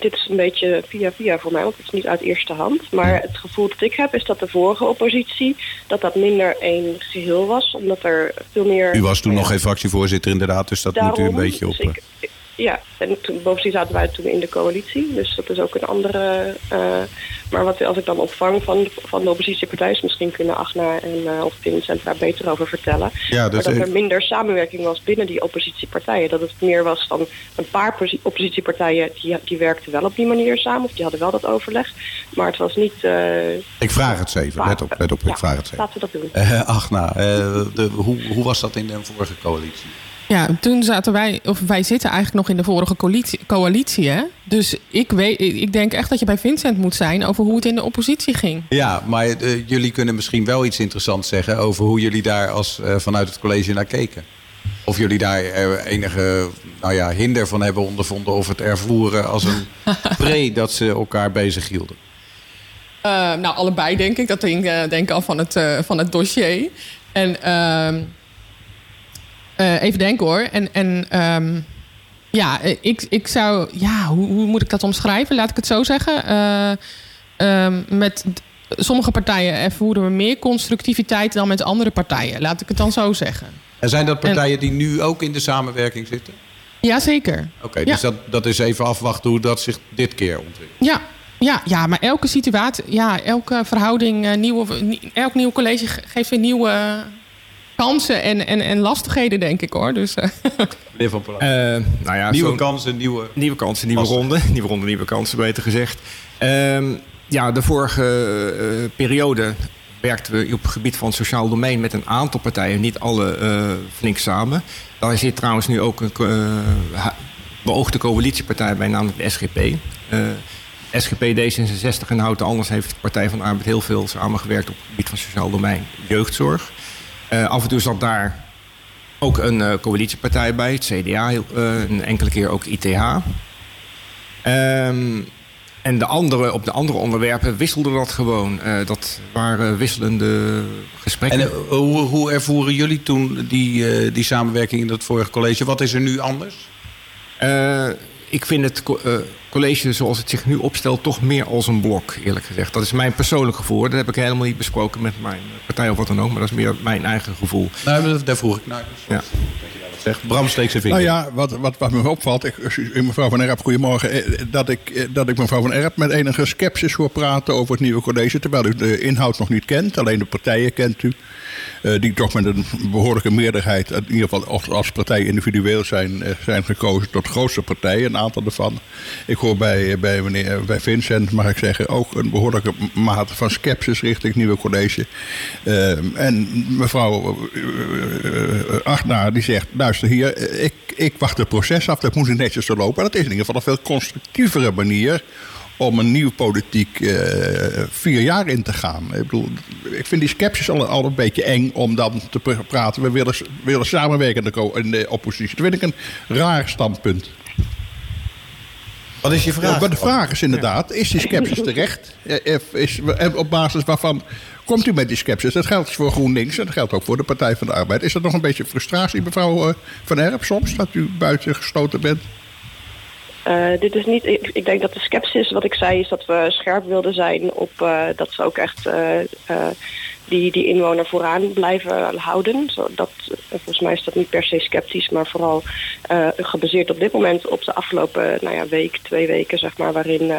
dit is een beetje via via voor mij, want het is niet uit eerste hand. Maar het gevoel dat ik heb is dat de vorige oppositie, dat dat minder één geheel was. Omdat er veel meer... U was toen nou nog geen fractievoorzitter inderdaad, dus dat moet u een beetje op... dus ik- ja, en toen, bovendien zaten wij toen in de coalitie. Dus dat is ook een andere... eh, maar wat als ik dan opvang van, de- van de oppositiepartijen... is misschien kunnen Agna en uh, of Vincent daar beter over vertellen. Ja, maar dat er minder samenwerking was binnen die oppositiepartijen. Dat het meer was van een paar posi- oppositiepartijen... Die, die werkten wel op die manier samen. Of die hadden wel dat overleg. Maar het was niet... eh, ik vraag het ze even, let op, let op, ja, ik vraag het even. Laten we dat doen. Agna, de, hoe, hoe was dat in de vorige coalitie? Ja, toen zaten wij, of wij zitten eigenlijk nog in de vorige coalitie, coalitie hè? Dus ik, weet, ik denk echt dat je bij Vincent moet zijn over hoe het in de oppositie ging. Ja, maar eh, jullie kunnen misschien wel iets interessants zeggen over hoe jullie daar als, eh, vanuit het college naar keken. Of jullie daar eh, enige nou ja, hinder van hebben ondervonden of het ervoeren als een pre dat ze elkaar bezig hielden. Nou, allebei denk ik. Dat denk, denk ik al van het, van het dossier. En eh, even denken hoor. En, en ehm, ja, eh, ik, ik zou... Ja, hoe, hoe moet ik dat omschrijven? Laat ik het zo zeggen. Eh, ehm, met sommige partijen ervoeren we meer constructiviteit dan met andere partijen. Laat ik het dan zo zeggen. En zijn dat partijen die nu ook in de samenwerking zitten? Jazeker. Oké, Ja. dus dat, dat is even afwachten hoe dat zich dit keer ontwikkelt. Ja, ja, ja, maar elke situatie, ja, elke verhouding, nieuwe, nie- elk nieuw college ge- geeft weer nieuwe kansen en, en, en lastigheden, denk ik hoor. Dus, eh, Meneer Van. Eh, nou ja, nieuwe kansen, nieuwe... Nieuwe kansen, nieuwe ronde. Nieuwe ronde, nieuwe kansen, beter gezegd. Ehm, ja, de vorige eh, periode werkten we op het gebied van het sociaal domein met een aantal partijen, niet alle eh, flink samen. Daar zit trouwens nu ook een eh, beoogde coalitiepartij bij, namelijk de SGP. Eh, SGP, D66 en Houten Anders heeft de Partij van de Arbeid heel veel samengewerkt op het gebied van sociaal domein, jeugdzorg. Eh, af en toe zat daar ook een eh, coalitiepartij bij, het CDA, eh, een enkele keer ook ITH. Ehm, en de andere, op de andere onderwerpen wisselde dat gewoon. Dat waren wisselende gesprekken. En hoe, hoe ervoeren jullie toen die, die samenwerking in dat vorige college? Wat is er nu anders? Ik vind het college zoals het zich nu opstelt toch meer als een blok, eerlijk gezegd. Dat is mijn persoonlijk gevoel. Dat heb ik helemaal niet besproken met mijn partij of wat dan ook. Maar dat is meer mijn eigen gevoel. Nou, daar vroeg ik naar. Dus Ja. dat je dat zegt. Bram steekt zijn vinger. Nou ja, wat, wat, wat me opvalt, ik, u- mevrouw Van Erp, goedemorgen, eh, dat ik, eh, dat ik mevrouw Van Erp met enige sceptisch hoor praten over het nieuwe college, terwijl u de inhoud nog niet kent, alleen de partijen kent u, eh, die toch met een behoorlijke meerderheid, in ieder geval als, partijen individueel zijn, eh, zijn gekozen tot grootste partijen, een aantal ervan. Ik hoor bij, eh, bij, meneer, bij Vincent, mag ik zeggen, ook een behoorlijke mate van sceptisch richting het nieuwe college. Eh, en mevrouw eh, eh, Achnaar die zegt, luister hier, eh, ik, ik wacht het proces af, dat moet netjes zo lopen. En dat is in ieder geval een veel constructievere manier om een nieuwe politiek eh, vier jaar in te gaan. Ik bedoel, ik vind die sceptisch al, al een beetje eng om dan te pr- praten. We willen, willen samenwerken in de, co- in de oppositie. Dat vind ik een raar standpunt. Wat is je vraag? Ja, maar de vraag is inderdaad, is die sceptisch terecht? Eh, eh, Is, en op basis waarvan komt u met die sceptisch? Dat geldt voor GroenLinks en dat geldt ook voor de Partij van de Arbeid. Is dat nog een beetje frustratie, mevrouw eh, Van Erp, soms, dat u buiten gesloten bent? Eh, dit is niet, ik, ik denk dat de sceptisch, wat ik zei, is dat we scherp wilden zijn op eh, dat ze ook echt eh, die, die inwoner vooraan blijven houden. Zo, dat, eh, volgens mij is dat niet per se sceptisch, maar vooral gebaseerd op dit moment op de afgelopen nou ja, week, twee weken, zeg maar, waarin,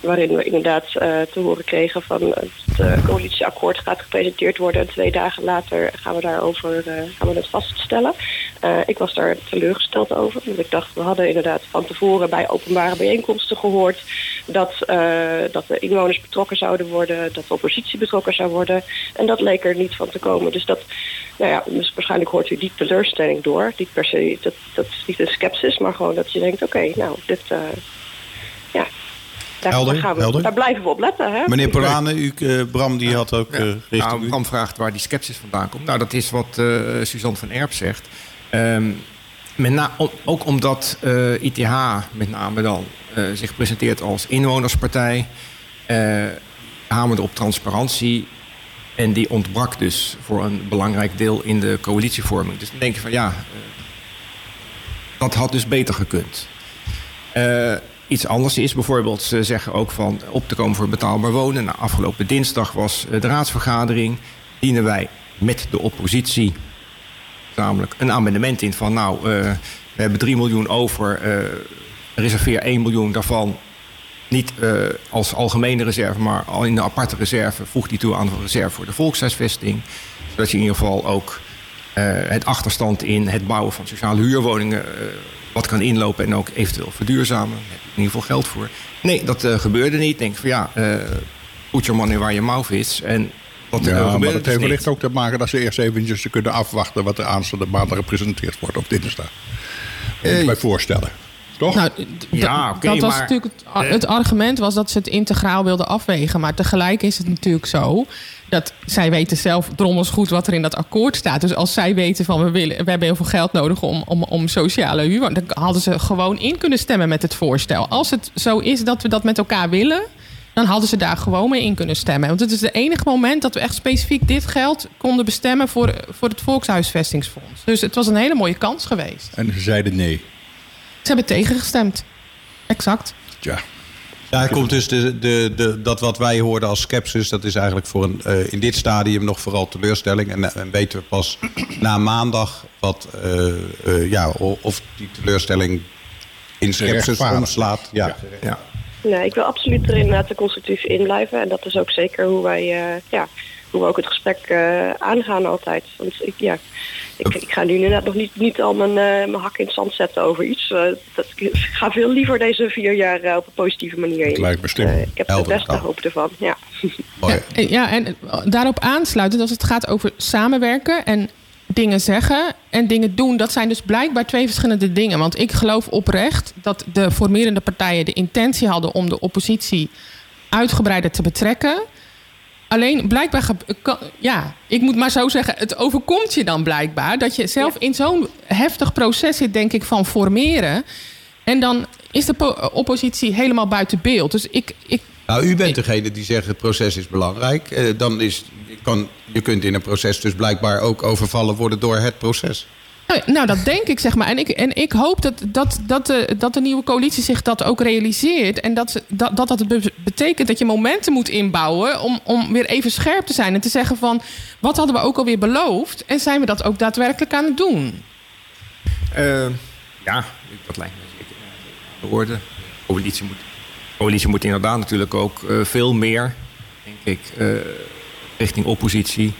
waarin we inderdaad te horen kregen van het coalitieakkoord gaat gepresenteerd worden. En twee dagen later gaan we daarover gaan we dat vaststellen. Eh, ik was daar teleurgesteld over. Want ik dacht, we hadden inderdaad van tevoren bij openbare bijeenkomsten gehoord dat, eh, dat de inwoners betrokken zouden worden, dat de oppositie betrokken zou worden. En dat leek er niet van te komen. Dus dat, nou ja, dus waarschijnlijk hoort u die teleurstelling door. Niet per se, dat, dat is niet een scepticis, maar gewoon dat je denkt, oké, nou, dit, eh, ja. Daar, Helder, gaan we, helder. daar blijven we op letten, hè? Meneer Polane, u, eh, Bram die had ook eh Ja. richting Nou, u. Bram vraagt waar die sceptisch vandaan komt. Nou, dat is wat eh Suzanne van Erp zegt. Ehm, ook omdat eh, ITH met name dan eh, zich presenteert als inwonerspartij. Uh, hamerde op transparantie. En die ontbrak dus voor een belangrijk deel in de coalitievorming. Dus dan denk je van ja, dat had dus beter gekund. iets anders is bijvoorbeeld, ze zeggen ook van op te komen voor betaalbaar wonen. Nou, afgelopen dinsdag was de raadsvergadering. Dienen wij met de oppositie namelijk een amendement in van nou, uh, we hebben 3 miljoen over, uh, reserveer 1 miljoen daarvan niet uh, als algemene reserve, maar al in de aparte reserve. Voeg die toe aan de reserve voor de volkshuisvesting. Zodat je in ieder geval ook het achterstand in het bouwen van sociale huurwoningen wat kan inlopen en ook eventueel verduurzamen. Daar heb je in ieder geval geld voor. Nee, dat gebeurde niet. Ik denk van ja, put your money waar je mouth is. En wat ja, maar het heeft wellicht ook te maken dat ze eerst eventjes kunnen afwachten wat er aanstaande maanden gepresenteerd wordt op dinsdag. Kan je mij voorstellen. Toch? Nou, ja, okay, dat was natuurlijk het, het, argument was dat ze het integraal wilden afwegen. Maar tegelijk is het natuurlijk zo dat zij weten zelf drommels goed wat er in dat akkoord staat. Dus als zij weten van we, willen, we hebben heel veel geld nodig om, om, om sociale huur, dan hadden ze gewoon in kunnen stemmen met het voorstel. Als het zo is dat we dat met elkaar willen, dan hadden ze daar gewoon mee in kunnen stemmen. Want het is het enige moment dat we echt specifiek dit geld konden bestemmen voor, voor het Volkshuisvestingsfonds. Dus het was een hele mooie kans geweest. En ze zeiden nee. Ze hebben tegengestemd. Exact. Ja. Daar komt dus de, de, de, dat wat wij hoorden als skepsis, dat is eigenlijk voor een, uh, in dit stadium nog vooral teleurstelling. En, en weten we pas na maandag wat, uh, uh, ja, of die teleurstelling in skepsis omslaat. Ja. ja. Nee, ik wil absoluut er inderdaad constructief in blijven. En dat is ook zeker hoe wij, uh, ja, hoe we ook het gesprek uh, aangaan altijd. Want ik, ja, ik, ik, ga nu inderdaad nog niet, niet al mijn, uh, mijn hak in het zand zetten over iets. dat, ik ga veel liever deze vier jaar op een positieve manier in. Lijkt me ik heb de beste hoop ervan, ja. ja. Ja, en daarop aansluitend als het gaat over samenwerken en dingen zeggen en dingen doen, dat zijn dus blijkbaar twee verschillende dingen. Want ik geloof oprecht dat de formerende partijen de intentie hadden om de oppositie uitgebreider te betrekken. Alleen blijkbaar, ja, ik moet maar zo zeggen, het overkomt je dan blijkbaar dat je zelf in zo'n heftig proces zit, denk ik, van formeren. En dan is de oppositie helemaal buiten beeld. Dus ik. ik nou, u bent degene die zegt het proces is belangrijk. Eh, dan is kan, je kunt in een proces dus blijkbaar ook overvallen worden door het proces. Nou, nou, dat denk ik, zeg maar. En ik, en ik hoop dat, dat, dat, de, dat de nieuwe coalitie zich dat ook realiseert. En dat dat, dat, dat betekent dat je momenten moet inbouwen om, om weer even scherp te zijn. En te zeggen van, wat hadden we ook alweer beloofd? En zijn we dat ook daadwerkelijk aan het doen? Uh, ja, dat lijkt me zeker. De orde. De coalitie moet, coalitie moet inderdaad natuurlijk ook uh, veel meer, denk ik... Uh, richting oppositie.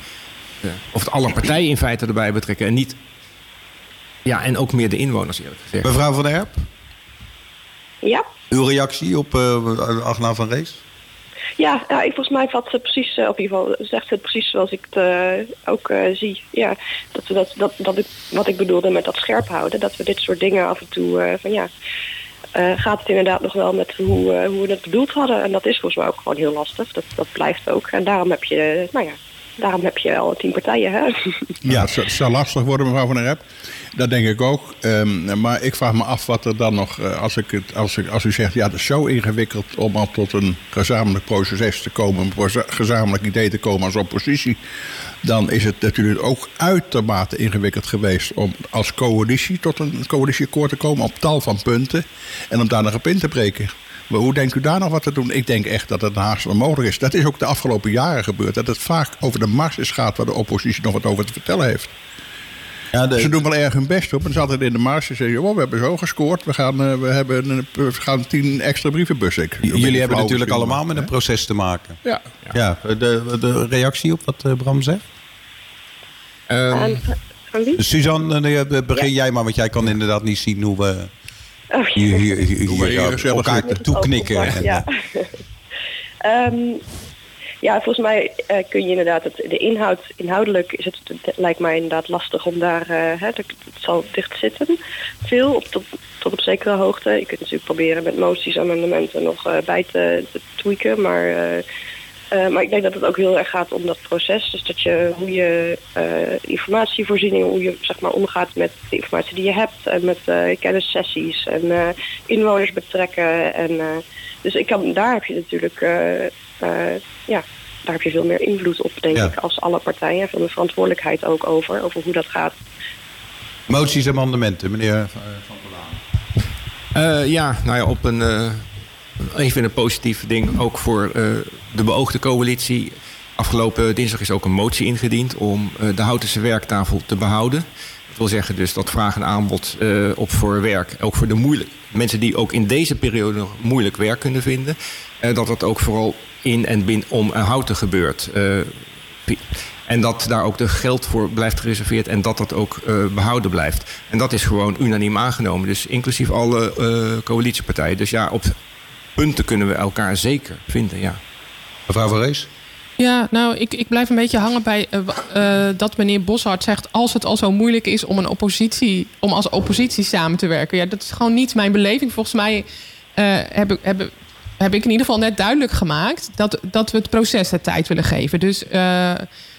of het alle partijen in feite erbij betrekken. En niet. Ja, en ook meer de inwoners eerlijk gezegd. Mevrouw van der Herp? Ja. Uw reactie op uh, Agna van Rees? Ja, ja, ik, volgens mij vat ze precies, uh, op ieder geval zegt het precies zoals ik het uh, ook uh, zie. Ja, dat, we dat, dat, dat ik, wat ik bedoelde met dat scherp houden. Dat we dit soort dingen af en toe van ja, uh, gaat het inderdaad nog wel met hoe, uh, hoe we het bedoeld hadden. En dat is volgens mij ook gewoon heel lastig. Dat, dat blijft ook. En daarom heb je, nou ja, daarom heb je al tien partijen. Hè? Ja, het zal lastig worden, mevrouw Van der Rep. Dat denk ik ook. Um, maar ik vraag me af wat er dan nog, uh, als, ik het, als, als u zegt, ja, het is zo ingewikkeld om al tot een gezamenlijk proces te komen, een gezamenlijk idee te komen als oppositie dan is het natuurlijk ook uitermate ingewikkeld geweest om als coalitie tot een coalitieakkoord te komen op tal van punten en om daar nog op in te breken. Maar hoe denkt u daar nog wat te doen? Ik denk echt dat het haast mogelijk is. Dat is ook de afgelopen jaren gebeurd. Dat het vaak over de marges gaat waar de oppositie nog wat over te vertellen heeft. Ja, Ze doen wel erg hun best op. En ze altijd in de marge zeggen: oh, we hebben zo gescoord. We gaan, uh, we hebben, we gaan tien extra brievenbussen. Jullie hebben natuurlijk allemaal met een proces te maken. Ja. ja. de, de reactie op wat uh, Bram zegt? Um, Suzanne, begin jij maar, want jij kan inderdaad niet zien hoe we oh, hier, hier, hier, hier elkaar toeknikken. Oh, ja. um, ja, volgens mij uh, kun je inderdaad, het, de inhoud, inhoudelijk is het, het, lijkt mij inderdaad lastig om daar, uh, hè, het, zal dicht zitten. Veel, op, tot, tot op zekere hoogte. Je kunt natuurlijk proberen met moties, amendementen nog uh, bij te, te tweaken, maar Eh, maar ik denk dat het ook heel erg gaat om dat proces. Dus dat je hoe je uh, informatievoorziening, hoe je zeg maar omgaat met de informatie die je hebt en met uh, kennissessies en inwoners betrekken. En, dus ik kan, daar heb je natuurlijk ja, daar heb je veel meer invloed op, denk ik, als alle partijen. Veel meer verantwoordelijkheid ook over, over hoe dat gaat. Moties en amendementen, meneer Van der ja, nou ja, op een even een positief ding ook voor uh, de beoogde coalitie. Afgelopen dinsdag is ook een motie ingediend om uh, de Houtense werktafel te behouden. Dat wil zeggen dus dat vraag en aanbod uh, op voor werk, ook voor de moeilijk, mensen die ook in deze periode nog moeilijk werk kunnen vinden, dat dat ook vooral in en binnen om Houten gebeurt. En dat daar ook de geld voor blijft gereserveerd en dat dat ook behouden blijft. En dat is gewoon unaniem aangenomen. Dus inclusief alle coalitiepartijen. Dus ja, op punten kunnen we elkaar zeker vinden, ja. Mevrouw Van Rees? Ja, nou, ik, ik blijf een beetje hangen bij uh, dat meneer Boshart zegt... als het al zo moeilijk is om, een oppositie, om als oppositie samen te werken. Ja, dat is gewoon niet mijn beleving. Volgens mij uh, heb, ik, heb, heb ik in ieder geval net duidelijk gemaakt... dat, dat we het proces de tijd willen geven. Dus, uh,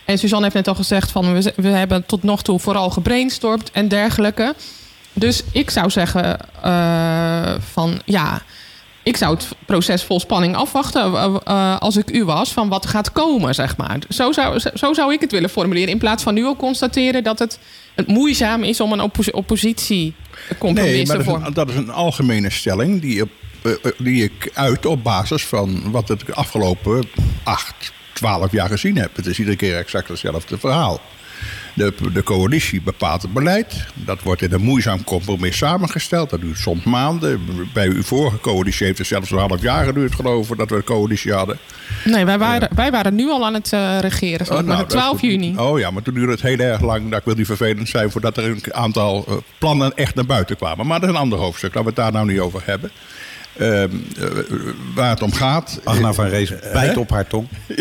en Suzanne heeft net al gezegd... van we, we hebben tot nog toe vooral gebrainstormd en dergelijke. Dus ik zou zeggen van ja ik zou het proces vol spanning afwachten uh, als ik u was van wat gaat komen, zeg maar. Zo zou, zo zou ik het willen formuleren. In plaats van nu al constateren dat het, het moeizaam is om een oppos oppositie compromis nee, te vormen. Dat, is een algemene stelling die, op, uh, die ik uit op basis van wat ik de afgelopen acht, twaalf jaar gezien heb. Het is iedere keer exact hetzelfde verhaal. De, de coalitie bepaalt het beleid. Dat wordt in een moeizaam compromis samengesteld. Dat duurt soms maanden. Bij uw vorige coalitie heeft het zelfs een half jaar geduurd, geloof ik, dat we een coalitie hadden. Nee, wij waren, wij waren nu al aan het uh, regeren. Oh, nou, 12 juni. Oh ja, maar toen duurde het heel erg lang. Dat ik wil niet vervelend zijn voordat er een aantal uh, plannen echt naar buiten kwamen. Maar dat is een ander hoofdstuk. Laten we het daar nou niet over hebben. Uh, waar het om gaat. Agna van Rees bijt op haar tong.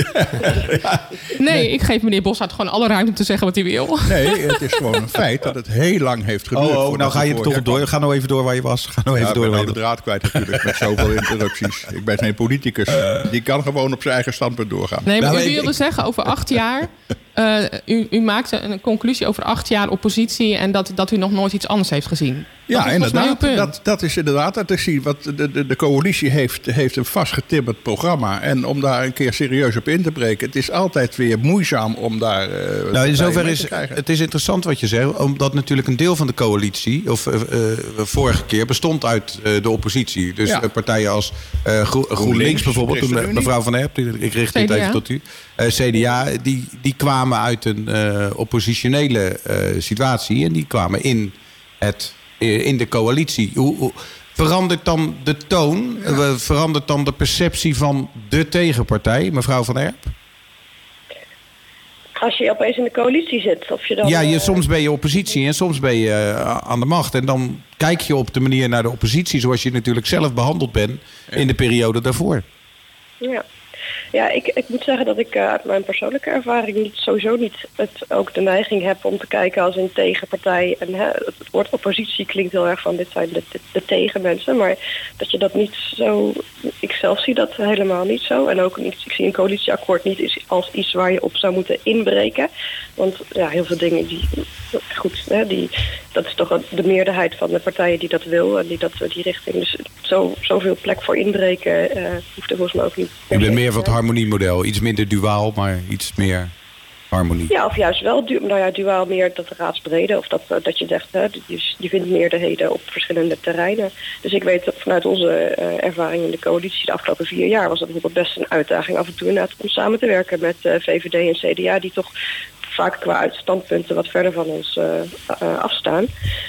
ja. nee, ik geef meneer Boshart gewoon alle ruimte om te zeggen wat hij wil. Nee, het is gewoon een feit dat het heel lang heeft geduurd. Oh, oh nou ga je toch door. Ga nou even door waar je was. Ga nou even ja, door. Ik ben de draad kwijt natuurlijk met zoveel interrupties. Ik ben geen politicus. Die kan gewoon op zijn eigen standpunt doorgaan. Nee, maar nou, u wilde zeggen over acht jaar... Uh, u, u maakte een conclusie over acht jaar oppositie... en dat, dat u nog nooit iets anders heeft gezien. Ja, inderdaad. Dat, dat is inderdaad dat is wat de, de, de coalitie heeft, heeft een vastgetimmerd programma. En om daar een keer serieus op in te breken, het is altijd weer moeizaam om daar. Uh, nou, in zoverre is het is interessant wat je zegt, omdat natuurlijk een deel van de coalitie, of uh, vorige keer, bestond uit de oppositie. Dus ja. partijen als Gro GroenLinks bijvoorbeeld, toen, mevrouw Van Herp, ik richt dit even tot u. CDA, die, die kwamen uit een oppositionele situatie en die kwamen in het in de coalitie. Hoe, hoe verandert dan de toon? Ja. Verandert dan de perceptie van de tegenpartij, mevrouw Van Erp? Als je opeens in de coalitie zit. Of je dan, ja, je, soms ben je oppositie en soms ben je uh, aan de macht. En dan kijk je op de manier naar de oppositie zoals je natuurlijk zelf behandeld bent in de periode daarvoor. Ja. Ja, ik, ik moet zeggen dat ik uh, uit mijn persoonlijke ervaring niet, sowieso niet het, ook de neiging heb om te kijken als een tegenpartij. En hè, het, woord oppositie klinkt heel erg van dit zijn de, de, de, tegenmensen. Maar dat je dat niet zo. Ik zelf zie dat helemaal niet zo. En ook niet, ik zie een coalitieakkoord niet als iets waar je op zou moeten inbreken. Want ja, heel veel dingen die. Goed, hè, die, dat is toch de meerderheid van de partijen die dat wil en die dat die richting. Dus zo, zoveel plek voor inbreken uh, hoeft er volgens mij ook niet. Ik ben meer van het harmoniemodel. Iets minder duaal, maar iets meer harmonie. Ja, of juist wel, du nou ja, duaal meer dat raadsbrede. Of dat, dat je zegt, hè, je, je vindt meerderheden op verschillende terreinen. Dus ik weet vanuit onze uh, ervaring in de coalitie de afgelopen vier jaar... was dat bijvoorbeeld best een uitdaging af en toe inderdaad om samen te werken met uh, VVD en CDA... die toch vaak qua standpunten wat verder van ons uh, uh, afstaan.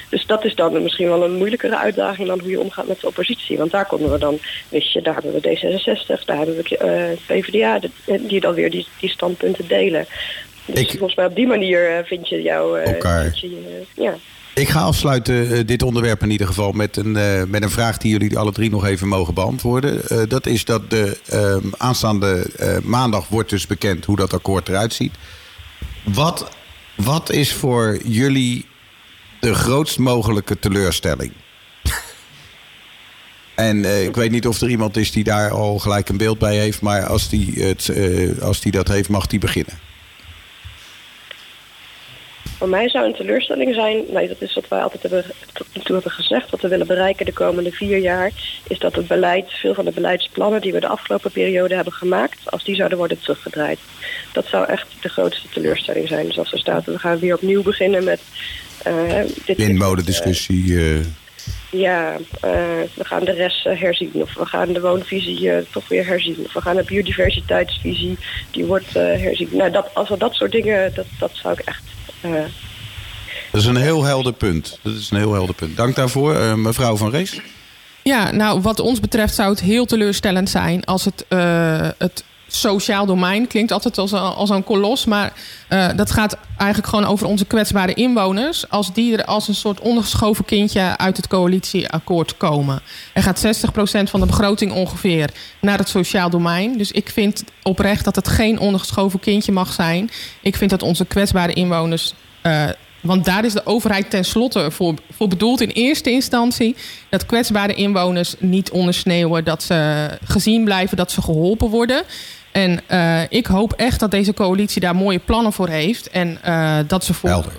Dus dat is dan misschien wel een moeilijkere uitdaging dan hoe je omgaat met de oppositie. Want daar konden we dan, wist je, daar hebben we D66, daar hebben we uh, PvdA, die dan weer die, die standpunten delen. Dus ik, volgens mij op die manier vind je jou... Vind je, ja. Ik ga afsluiten uh, dit onderwerp in ieder geval met een, uh, met een vraag die jullie alle drie nog even mogen beantwoorden. Uh, dat is dat de aanstaande maandag wordt dus bekend hoe dat akkoord eruit ziet. Wat, wat is voor jullie de grootst mogelijke teleurstelling? En eh, ik weet niet of er iemand is die daar al gelijk een beeld bij heeft. Maar als die, het, eh, als die dat heeft, mag die beginnen. Voor mij zou een teleurstelling zijn, nee, dat is wat wij altijd hebben, tot nu toe hebben gezegd, wat we willen bereiken de komende vier jaar, is dat het beleid, veel van de beleidsplannen die we de afgelopen periode hebben gemaakt, als die zouden worden teruggedraaid. Dat zou echt de grootste teleurstelling zijn. Dus als er staat, we gaan weer opnieuw beginnen met... Uh, dit, Windmolendiscussie. Uh, ja, uh, we gaan de rest herzien. Of we gaan de woonvisie toch weer herzien. Of we gaan de biodiversiteitsvisie, die wordt herzien. Nou, dat, als we dat soort dingen, dat, dat zou ik echt dat is een heel helder punt. Dat is een heel helder punt. Dank daarvoor, uh, mevrouw Van Rees. Ja, nou, wat ons betreft zou het heel teleurstellend zijn als het, uh, het sociaal domein klinkt altijd als, als een kolos, maar uh, dat gaat eigenlijk gewoon over onze kwetsbare inwoners. Als die er als een soort ondergeschoven kindje uit het coalitieakkoord komen. Er gaat 60% van de begroting ongeveer naar het sociaal domein. Dus ik vind oprecht dat het geen ondergeschoven kindje mag zijn. Ik vind dat onze kwetsbare inwoners. Uh, want daar is de overheid tenslotte voor, voor bedoeld in eerste instantie. Dat kwetsbare inwoners niet ondersneeuwen. Dat ze gezien blijven, dat ze geholpen worden. En uh, ik hoop echt dat deze coalitie daar mooie plannen voor heeft. En uh, dat ze voor. Helder.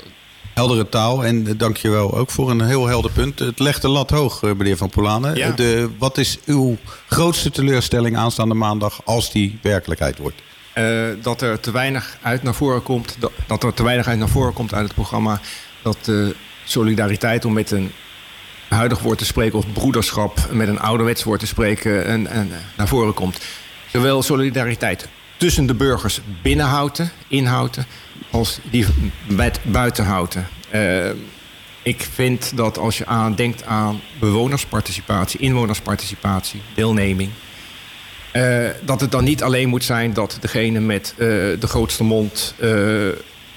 Heldere taal en dank je wel ook voor een heel helder punt. Het legt de lat hoog, eh, meneer Van Polanen. Ja. De, wat is uw grootste teleurstelling aanstaande maandag als die werkelijkheid wordt? Uh, dat er te weinig uit naar voren komt. Dat, er te weinig uit naar voren komt uit het programma. Dat de solidariteit om met een huidig woord te spreken of broederschap met een ouderwets woord te spreken en, en naar voren komt. Zowel solidariteit tussen de burgers binnenhouden, inhouden, als die met buitenhouden. Uh, ik vind dat als je aan, denkt aan bewonersparticipatie, inwonersparticipatie, deelneming. Uh, dat het dan niet alleen moet zijn dat degene met uh, de grootste mond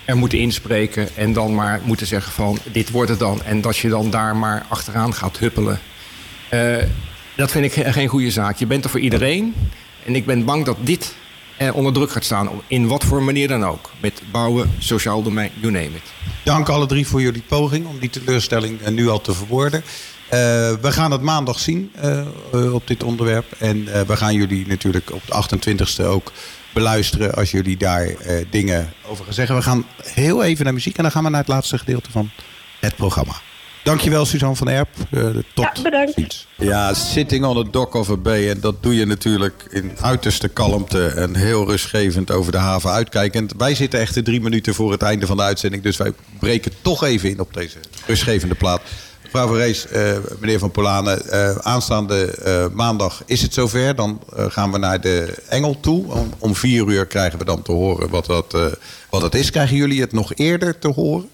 er moeten inspreken en dan maar moeten zeggen van dit wordt het dan. En dat je dan daar maar achteraan gaat huppelen. dat vind ik geen goede zaak. Je bent er voor iedereen. En ik ben bang dat dit er onder druk gaat staan. In wat voor manier dan ook. Met bouwen, sociaal domein, you name it. Dank alle drie voor jullie poging om die teleurstelling nu al te verwoorden. Uh, we gaan het maandag zien uh, op dit onderwerp. En uh, we gaan jullie natuurlijk op de 28e ook beluisteren als jullie daar dingen over gaan zeggen. We gaan heel even naar muziek en dan gaan we naar het laatste gedeelte van het programma. Dankjewel, Suzanne van Erp. Uh, tot ja, bedankt. ziens. Ja, sitting on the dock of a bay. En dat doe je natuurlijk in uiterste kalmte en heel rustgevend over de haven uitkijkend. Wij zitten echt drie minuten voor het einde van de uitzending. Dus wij breken toch even in op deze rustgevende plaat. Mevrouw van Rees, uh, meneer Van Polanen, uh, aanstaande uh, maandag is het zover. Dan gaan we naar de Engel toe. Om, om, vier uur krijgen we dan te horen wat dat, wat dat is. Krijgen jullie het nog eerder te horen?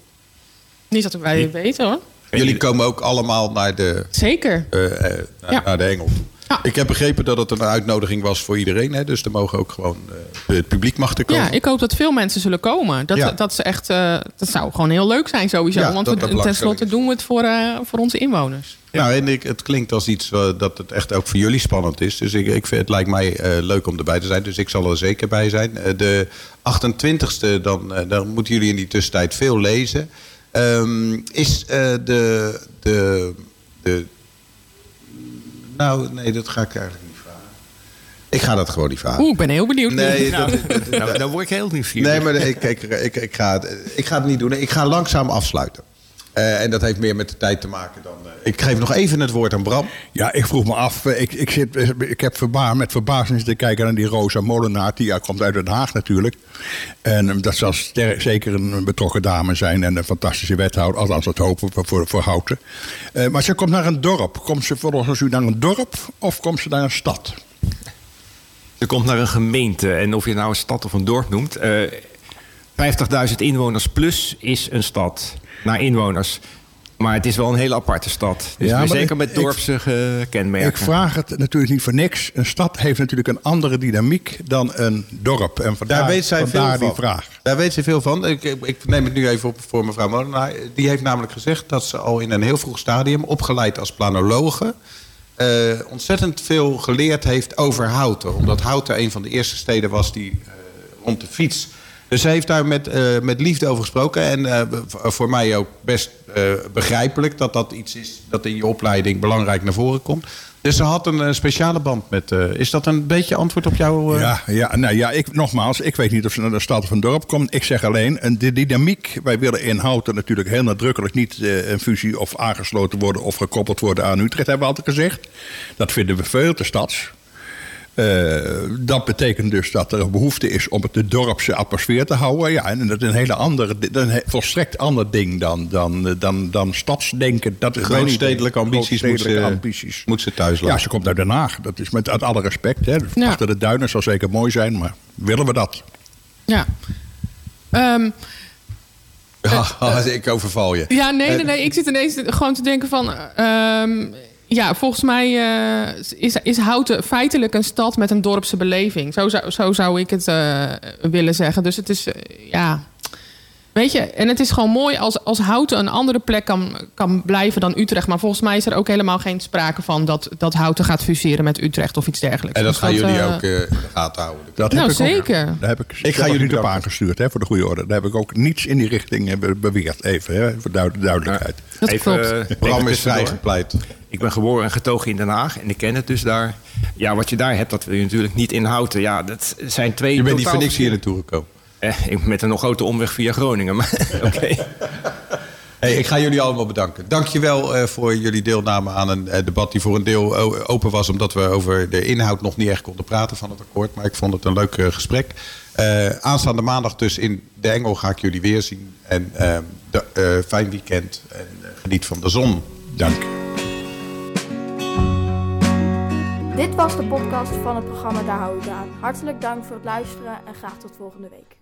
Niet dat wij het weten hoor. Jullie komen ook allemaal naar de, Zeker. Uh, uh, naar, ja. naar, de Engel. Ja. Ik heb begrepen dat het een uitnodiging was voor iedereen. Hè? Dus er mogen ook gewoon uh, het publiek mag er komen. Ja, ik hoop dat veel mensen zullen komen. Dat, ja. dat, ze echt, dat zou gewoon heel leuk zijn sowieso. Ja, want we, tenslotte doen we het voor, voor onze inwoners. Ja, en ik, het klinkt als iets dat het echt ook voor jullie spannend is. Dus ik, ik vind, het lijkt mij leuk om erbij te zijn. Dus ik zal er zeker bij zijn. de 28e, dan, dan moeten jullie in die tussentijd veel lezen. Um, is de, de, de. Nou, nee, dat ga ik eigenlijk niet vragen. Ik ga dat gewoon niet vragen. Oeh, ik ben heel benieuwd. Nee, nou, dat, dat, nou, dan word ik heel nieuwsgierig. Nee, maar ik, ik, ik, ik, ga het, ik ga het niet doen. Ik ga langzaam afsluiten. Uh, en dat heeft meer met de tijd te maken dan. Uh, ik geef nog even het woord aan Bram. Ja, ik vroeg me af. Ik, ik, zit, ik heb verba met verbazing te kijken naar die Rosa Molenaar. Die komt uit Den Haag natuurlijk. En dat zal zeker een betrokken dame zijn. En een fantastische wethouder. Althans, dat hopen we voor, voor Houten. Uh, maar ze komt naar een dorp. Komt ze volgens u naar een dorp of komt ze naar een stad? Ze komt naar een gemeente. En of je nou een stad of een dorp noemt. 50.000 inwoners plus is een stad naar inwoners. Maar het is wel een hele aparte stad. Dus ja, zeker met dorpse kenmerken. Ik vraag het natuurlijk niet voor niks. Een stad heeft natuurlijk een andere dynamiek dan een dorp. En vandaar, Daar weet zij veel die van. vraag. Daar weet ze veel van. Ik, ik, neem het nu even op voor mevrouw Molenaar. Die heeft namelijk gezegd dat ze al in een heel vroeg stadium... opgeleid als planologe... Uh, ontzettend veel geleerd heeft over Houten. Omdat Houten een van de eerste steden was die uh, rond de fiets Dus ze heeft daar met, eh, met liefde over gesproken. En eh, v- voor mij ook best eh, begrijpelijk dat dat iets is dat in je opleiding belangrijk naar voren komt. Dus ze had een eh, speciale band met. eh, is dat een beetje antwoord op jouw. eh, Ja, ja, nou ja, ik, nogmaals, ik weet niet of ze naar de stad of een dorp komt. Ik zeg alleen, en de dynamiek, wij willen in Houten natuurlijk heel nadrukkelijk niet eh, een fusie of aangesloten worden of gekoppeld worden aan Utrecht, hebben we altijd gezegd. Dat vinden we veel te stads. Eh, dat betekent dus dat er een behoefte is om het de dorpse atmosfeer te houden. Ja, en dat is een hele andere, een volstrekt ander ding dan, dan, eh, dan, dan stadsdenken. Dat is Grootstedelijke ambities moet ze, ambities. moet ze thuis Ja, laten. ze komt uit Den Haag. Dat is met uit alle respect. Hè. Ja. Achter de duinen zal zeker mooi zijn, maar willen we dat? Ja. Ehm, Ja, ik overval je. Ja, nee, nee, nee. Ik zit ineens gewoon te denken van... ehm, ja, volgens mij eh, is, is Houten feitelijk een stad met een dorpse beleving. Zo zou, zo zou ik het eh, willen zeggen. Dus het is, eh, ja... Weet je, en het is gewoon mooi als, als Houten een andere plek kan, kan blijven dan Utrecht. Maar volgens mij is er ook helemaal geen sprake van dat, dat Houten gaat fuseren met Utrecht of iets dergelijks. En dat Dus gaan jullie eh, ook eh, in de gaten houden. dat Nou, heb ik ook- zeker. daar heb ik, Ik ga jullie niet op bedanken. aangestuurd, hè, voor de goede orde. Daar heb ik ook niets in die richting eh, be- beweerd. Even, hè, voor duid- duidelijkheid. Dat Even, klopt. programma is vrijgepleit. Ik ben geboren en getogen in Den Haag en ik ken het dus daar. Ja, wat je daar hebt, dat wil je natuurlijk niet inhouden. Ja, dat zijn twee Je bent niet voor niks hier naartoe gekomen. Eh, ik- met een nog grote omweg via Groningen, maar oké. Hey, ik ga jullie allemaal bedanken. Dankjewel eh voor jullie deelname aan een eh, debat die voor een deel o- open was... omdat we over de inhoud nog niet echt konden praten van het akkoord. Maar ik vond het een leuk eh, gesprek. Eh, aanstaande maandag dus in De Engel ga ik jullie weer zien. En eh, de, eh, fijn weekend en eh, geniet van de zon. Dank. Dit was de podcast van het programma Daar hou ik aan. Hartelijk dank voor het luisteren en graag tot volgende week.